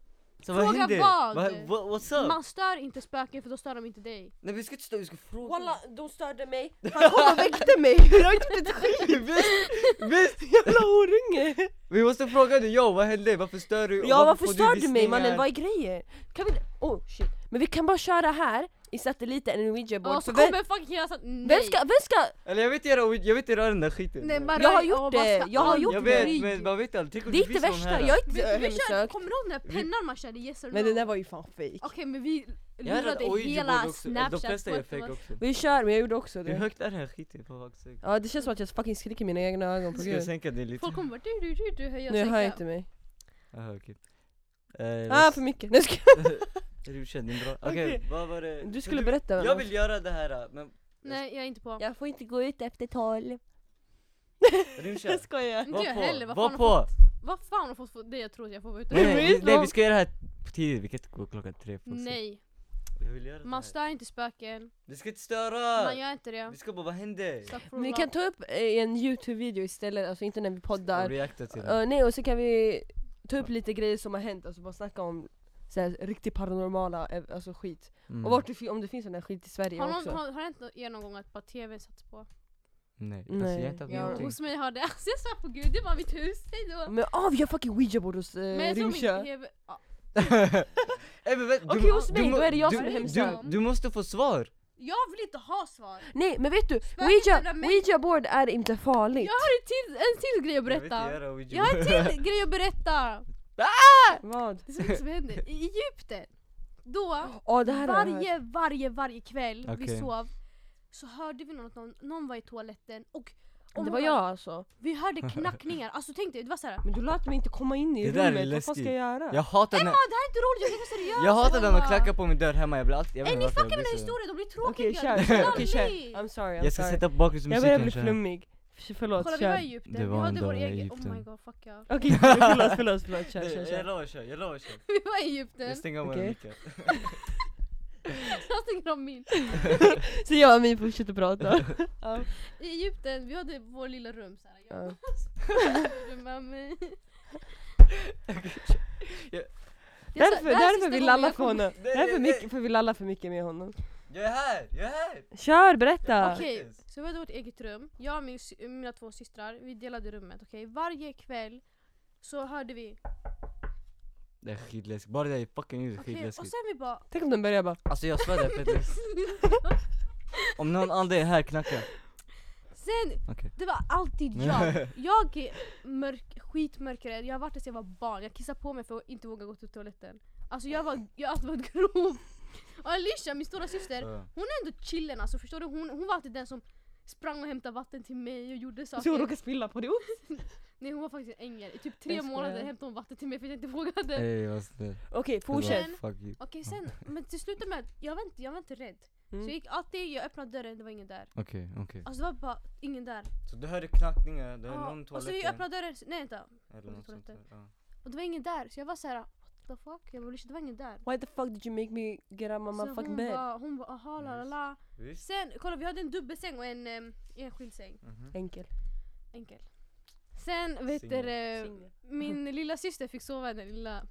Så vad Fråga händer? vad? Va, va, what's up? Man stör inte spöken för då stör de inte dig. Nej vi ska inte stå, vi ska fråga. Walla, de störde mig. Han kom och väckte mig. [laughs] Jag har inte blivit skit. [laughs] visst, visst! [laughs] Jävla horunge. Vi måste fråga dig, yo vad hände? Varför stör du? Ja varför stör du mig mannen? Vad är grejen? Kan vi Oh shit. Men vi kan bara köra här i satelliten, en ouija board. Och så kommer fucking hela såhär, nej. vem ska, vem ska? Eller jag vet göra, jag vet göra den där skiten. Nej, bara, Jag har gjort det, jag har gjort jag det. vet, men man vet aldrig. Tänk om Det är det inte finns någon värsta, här. jag är Vi, inte vi kör, hemsökt. kommer du ihåg den där pennan man körde yes or no? Men den där var ju fan fake. Okej men vi Jag lurade hela board också. De snapchat flesta är fake också. Vi kör, men jag gjorde också Hur det. högt är den här skiten på vaxhög? Ja det känns som att jag fucking skriker i mina egna ögon på Ska jag gud. sänka det lite? Folk kommer bara du du du du höja Nu hör jag inte mig. Jaha okej. Eh, Ah vad- för mycket. Nej, ska... Är [laughs] du? Din bra? Okej, Okej. vad var det? Du skulle berätta. Jag vill göra det här men Nej jag är inte på. Jag får inte gå ut efter tolv. Rymdkär. [laughs] Jag skojar. Inte jag på, heller, vad var fan på! har fått, vad fan har fått få det jag tror att jag får vara ute Nej, nej, nej vi ska göra det här tidigt, vi kan inte gå klockan tre folk säger. Nej, Jag vill göra det man här. stör inte spöken, Det ska inte störa! man gör inte det. Vi ska bara, vad hände? Astaghfirullah. Vi kan ta upp eh, en youtube-video istället, alltså inte när vi Och poddar. reacta till Uh, det. nej och så kan vi ta upp lite grejer som har hänt, alltså bara snacka om såhär, riktigt paranormala, eh, alltså skit. Mm. Och vart det, om det finns sån här skit i Sverige Har, någon, också. har, har det hänt er någon gång att bara tv satts på? Nej, alltså Nej, jag har inte haft jag- Jo, någonting. hos mig har det, [laughs] alltså jag svär på gud, det var mitt hus, hejdå! Men ah vi har fucking ouija board hos eh, Men jag min ja. [laughs] Men vänta, Okej, du- hos mig, du då är det jag du- som är du, hemsökt. du måste få svar! Jag vill inte ha svar! Nej men vet du, ouija, board är inte farligt. Jag har en till, en till grej att Jag berätta! Ouija Jag har en till grej att berätta! [laughs] Vad? Det är så mycket som händer. I Egypten, då, Ja det här har jag varje, varje, varje kväll vi Okej. sov så hörde vi någon, att någon, någon var i toaletten och oh Det var jag alltså. Vi hörde [laughs] knackningar, alltså tänk dig, det var såhär Men du lät mig inte komma in i Det där är rummet, vad fan läskigt. ska jag göra? Jag hatar Emma när, det här är inte roligt, jag ska vara seriös! jag hatar när de knackar på min dörr hemma, jag blir alltid, jag vet Ey inte ni varför jag fuckar med blir mina så historier, de blir Okej tråkiga! kör, okej kör. I'm sorry, I'm Jag ska sorry. sätta på bakgrundsmusik Jag börjar bli kanske flummig. Förlåt, Kolla vi var i. Egypten, Det vi var en hade vår i egen, oh my god fuck ja. Okej [laughs] förlåt, förlåt, förlåt, kör, kör, Jag kör. lovar kör, jag lovar kör Vi var i Egypten, Jag stänger av Okej. okay. micken jag stänger av min. [laughs] Så jag och min fortsätter prata. [laughs] ja. I Egypten, vi hade vår lilla rum såhär, jag Ja. rum med mig. Ja. Det är så- Därför, det här är därför sista vi gången lallar jag för kommer- honom. Nej, Därför nej, mycket, för vi lallar för mycket med honom. Jag är här, jag är här! Kör, berätta! Okej, så vi hade vårt eget rum. Jag och min, sy- mina två systrar, vi delade rummet. Okej, varje kväll så hörde vi Det är skitläskigt, bara det är fucking ljud är Okej, och skitläskigt sen vi bara Tänk om den börjar bara Alltså jag svär det är fett läskigt [laughs] Om någon ande är här, knacka Sen, Okej det var alltid jag. [laughs] Jag är mörk, skitmörkrädd, jag har varit det sedan jag var barn. Jag kissar på mig för att inte våga gå till toaletten. Alltså jag, var, jag har alltid varit grov. Och Alicia, min stora syster, Ja. hon är ändå chillen alltså förstår du? Hon, hon var alltid den som sprang och hämtade vatten till mig och gjorde Så hon saker. råkar spilla på det. Oops. [laughs] Nej hon var faktiskt en ängel. I typ tre Jag skojar. månader hämtade hon vatten till mig för att jag inte vågade. Ey vad snäll Okej, fortsätt. Men- Fuck you Okej sen, men till slut med att jag var inte, jag var inte rädd. Mm. Så jag gick alltid, jag öppnade dörren, det var ingen där. Okej, okej Alltså det var bara ingen där. Så du hörde knackningar, det är Ja, någon och så jag toaletten öppnade dörren, nej vänta. Eller något sånt där, ja. Och det var ingen där, så jag var såhär the fuck? Jag bara, det var ingen där. Why the fuck did you make me get out my Så motherfucking hon bed? bara, hon bara aha la la la. Visst? Sen, kolla vi hade en dubbelsäng och en um, enskild säng. Mhm. Enkel. Enkel. Sen vet du, Singel. min [laughs] lilla syster fick sova i den lilla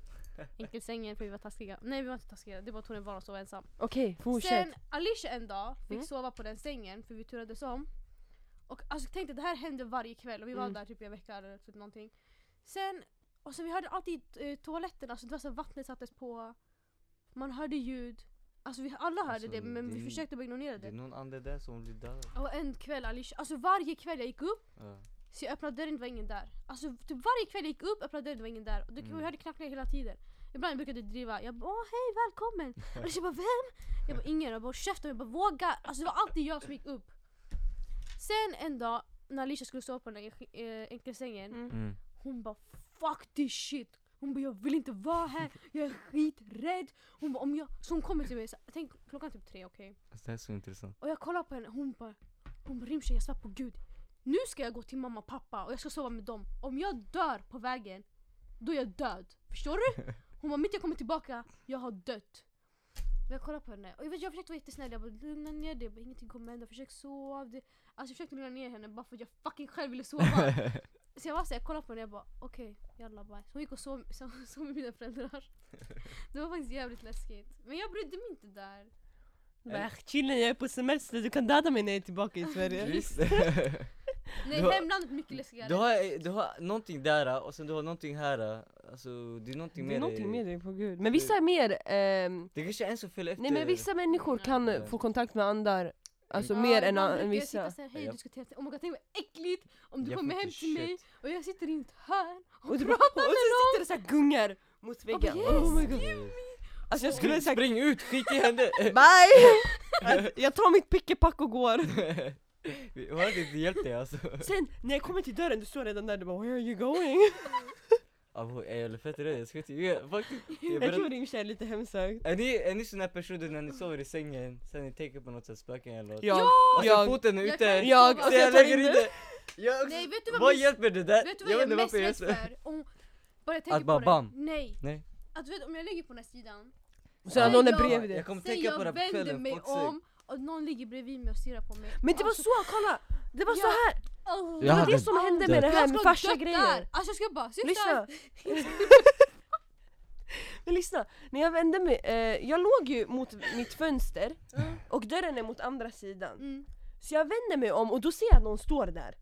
enkelsängen för vi var taskiga. Nej vi var inte taskiga, det var att hon är van att sova ensam. Okej, fortsätt. Sen Alicia en dag fick Mm. sova på den sängen för vi turades om. Och alltså tänk dig, det här hände varje kväll och vi var Mm. där typ i en vecka eller typ någonting. Sen, och sen vi hörde alltid eh, toaletten, alltså det var så att vattnet sattes på. Man hörde ljud. Alltså vi alla hörde Alltså, det men det vi är- försökte bara ignorera Det är det. någon ande där som blir död Och en kväll Alicia, alltså varje kväll jag gick upp ja. så jag öppnade dörren, det var ingen där. Alltså typ varje kväll jag gick upp, öppnade dörren, det var ingen där. Och det, Mm. jag hörde knackningar hela tiden. Ibland brukade jag driva, jag bara åh hej välkommen! [laughs] Och jag bara vem? Jag bara ingen, jag bara käften, jag bara våga! Alltså det var alltid jag som gick upp. Sen en dag när Alicia skulle sova på den där äh, enkelsängen, Mm. Mm. hon bara fuck this shit! Hon bara jag vill inte vara här, jag är skiträdd! Hon bara om jag... Så hon kommer till mig, så, tänk klockan typ tre okej? Alltså, det här är så intressant Och jag kollar på henne, hon bara, hon bara Rimsha jag svär på gud. Nu ska jag gå till mamma och pappa och jag ska sova med dem. Om jag dör på vägen, då är jag död. Förstår du? Hon bara mitt jag kommer tillbaka, jag har dött. Och jag kollar på henne och jag, vet, jag försökte vara jättesnäll, jag bara lugna ner dig, ingenting kommer hända, försök sova. Det. Alltså jag försökte lugna ner henne bara för att jag fucking själv ville sova. [laughs] Så jag var så jag kollade på henne och jag bara okej, jalla bye. Så hon gick och sov, [laughs] sov med mina föräldrar. [laughs] Det var faktiskt jävligt läskigt. Men jag brydde mig inte där. Bara, chillen jag är på semester, du kan döda mig när jag är tillbaka i Sverige. [laughs] Nej Du har- hemlandet är mycket läskigare. du, har, du har någonting där och sen du har någonting här Alltså det är någonting Det är med någonting dig med dig på gud. Men vissa är mer, ehm, Det kanske är en som följer efter nej men vissa människor kan Ja. få kontakt med andar, alltså Ja, mer än, än brukar jag vissa. sitta såhär, hej du ska till oh my god tänk vad äckligt om du Jag kommer hem till mig shit. och jag sitter i ett hörn och, Och, du bara, pratar och med så någon. sitter det såhär gungar mot väggen. yes, oh my god. Alltså jag skulle säga Spring ut, skit i henne! [laughs] bye! [laughs] jag tar mitt pickepack och går. Vi har inte hjälpt dig alltså Sen när jag kommer till dörren, du står redan där, du bara where are you going? [laughs] Är jag fett rädd? Jag ska inte ljuga, faktiskt jag Jag tror Rimsha är lite hemsökt. Är ni, är ni såna personer när ni sover i sängen, sen ni tänker på något sätt spöken eller något? Jag, Alltså jag, foten är Jag ute, jag, Så så och jag jag tar lägger in det. jag, Nej vet du vad, Vad hjälper det där? vet du vad jag jag, är mest jag rädd för? Om, bara jag tänker Att bara på bam. det. Nej. Nej. Att du vet om jag ligger på den här sidan, Så att någon är jag- bredvid dig. Jag sen jag vänder mig om och någon ligger bredvid mig och stirrar på mig. Men det var Alltså, så, kolla! Det var så Ja. här! oh, Det var det som hände med det här med farsa grejer. där! Alltså jag ska bara! Lyssna! [laughs] Men lyssna, när jag vände mig, eh, jag låg ju mot mitt fönster Mm. och dörren är mot andra sidan. Mm. Så jag vänder mig om och då ser jag att någon står där.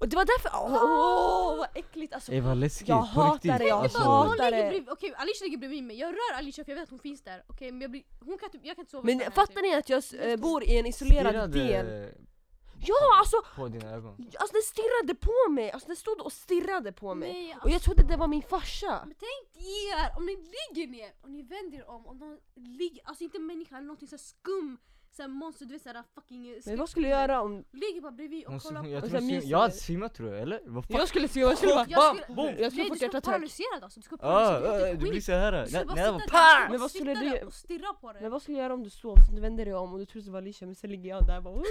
Och det var därför, åh oh, vad äckligt alltså. Ey vad läskigt, Jag hatar riktigt. det, jag alltså, hatar det. okej Alicia ligger bredvid mig, jag rör Alicia för jag vet att hon finns där. Okej men jag blir, hon kan typ, jag kan inte sova Men fattar typ. ni att jag eh, bor i en isolerad stirrade del? Ja alltså, på dina ögon alltså den stirrade på mig, alltså den stod och stirrade på mig. Nej, Och jag trodde det var min farsa. Men tänk er, om ni ligger ner och ni vänder er om och någon ligger, alltså inte människa eller någonting så skum, så här monster, du vet såhär fucking Men vad skulle jag göra om Ligger bara bredvid och kollar på jag, tror sen myser jag hade det. simmat tror jag, eller? Vad fan? jag skulle se, jag skulle bara Jag skulle- bam, jag skulle Nej du ska vara hjärtattack. paralyserad alltså, du ska vara Ah, paralyserad. ah, Det du blir såhär, Du när jag var där Men vad skulle sitta du- där och stirra på det. Men vad skulle jag göra om du sov, så du vänder dig om och du tror det var Alicia men sen ligger jag där och bara. [laughs]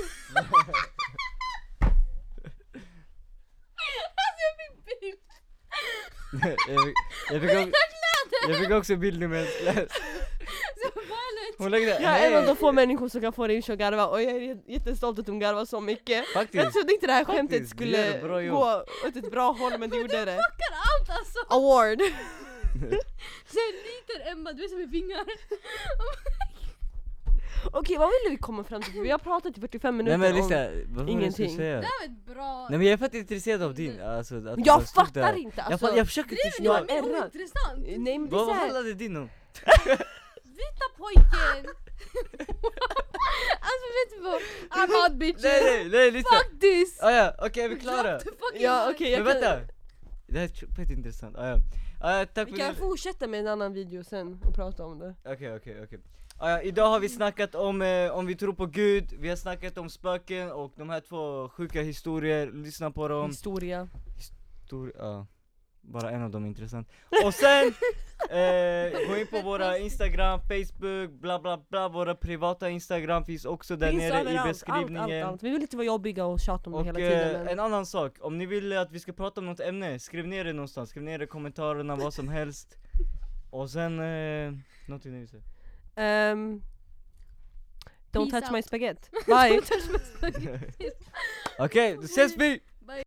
Bild. [laughs] jag, fick, jag, fick också, jag fick också bild nu med [laughs] Hon lägger Jag är en av de få människor som kan få Rimsha att garva och jag är jättestolt att hon garvar så mycket. Jag Faktiskt, trodde inte det här skämtet Faktiskt, du skulle bra jobb. gå åt ett bra håll men det gjorde det. Fuckar allt alltså. Award! Så en liten Emma, du är som med vingar. [laughs] Okej vad ville vi komma fram till? Vi har pratat i 45 minuter Nej men om... lyssna, vad var det jag skulle ingenting. säga? Det här var ett bra... Nej men jag är fett intresserad av din, alltså att du Jag stod fattar inte Jag, alltså! fa- jag försöker Det förstå, var jag- mer ärrad. ointressant! Nej men det är vad vad handlade din om? [laughs] Vita pojken! alltså vet du vad? I'm out bitches! Nej nej nej lyssna! Fuck this! Ah, ja, okej är vi klara? Ja okej jag Men kan... vänta! Det här är fett intressant, ah, ja. Ah, ja, tack Vi för kan det fortsätta med en annan video sen och prata om det. Okej okej okej Ah, ja, Idag har vi snackat om eh, om vi tror på gud, vi har snackat om spöken och de här två sjuka historier, lyssna på dem Historia. Histori- ja, bara en av dem är intressant Och sen, [laughs] eh, gå in på våra instagram, facebook, bla bla bla Våra privata instagram finns också där Finns nere i överallt, beskrivningen Allt, allt, allt. Vi vill inte vara jobbiga och tjata om det Och hela tiden eh, men... en annan sak, om ni vill att vi ska prata om något ämne, skriv ner det någonstans, skriv ner det i kommentarerna, vad som helst Och sen, eh, någonting ni vill säga Ehm, don't Peace touch my spaghetti. [laughs] Bye! [laughs] Okej, då ses vi!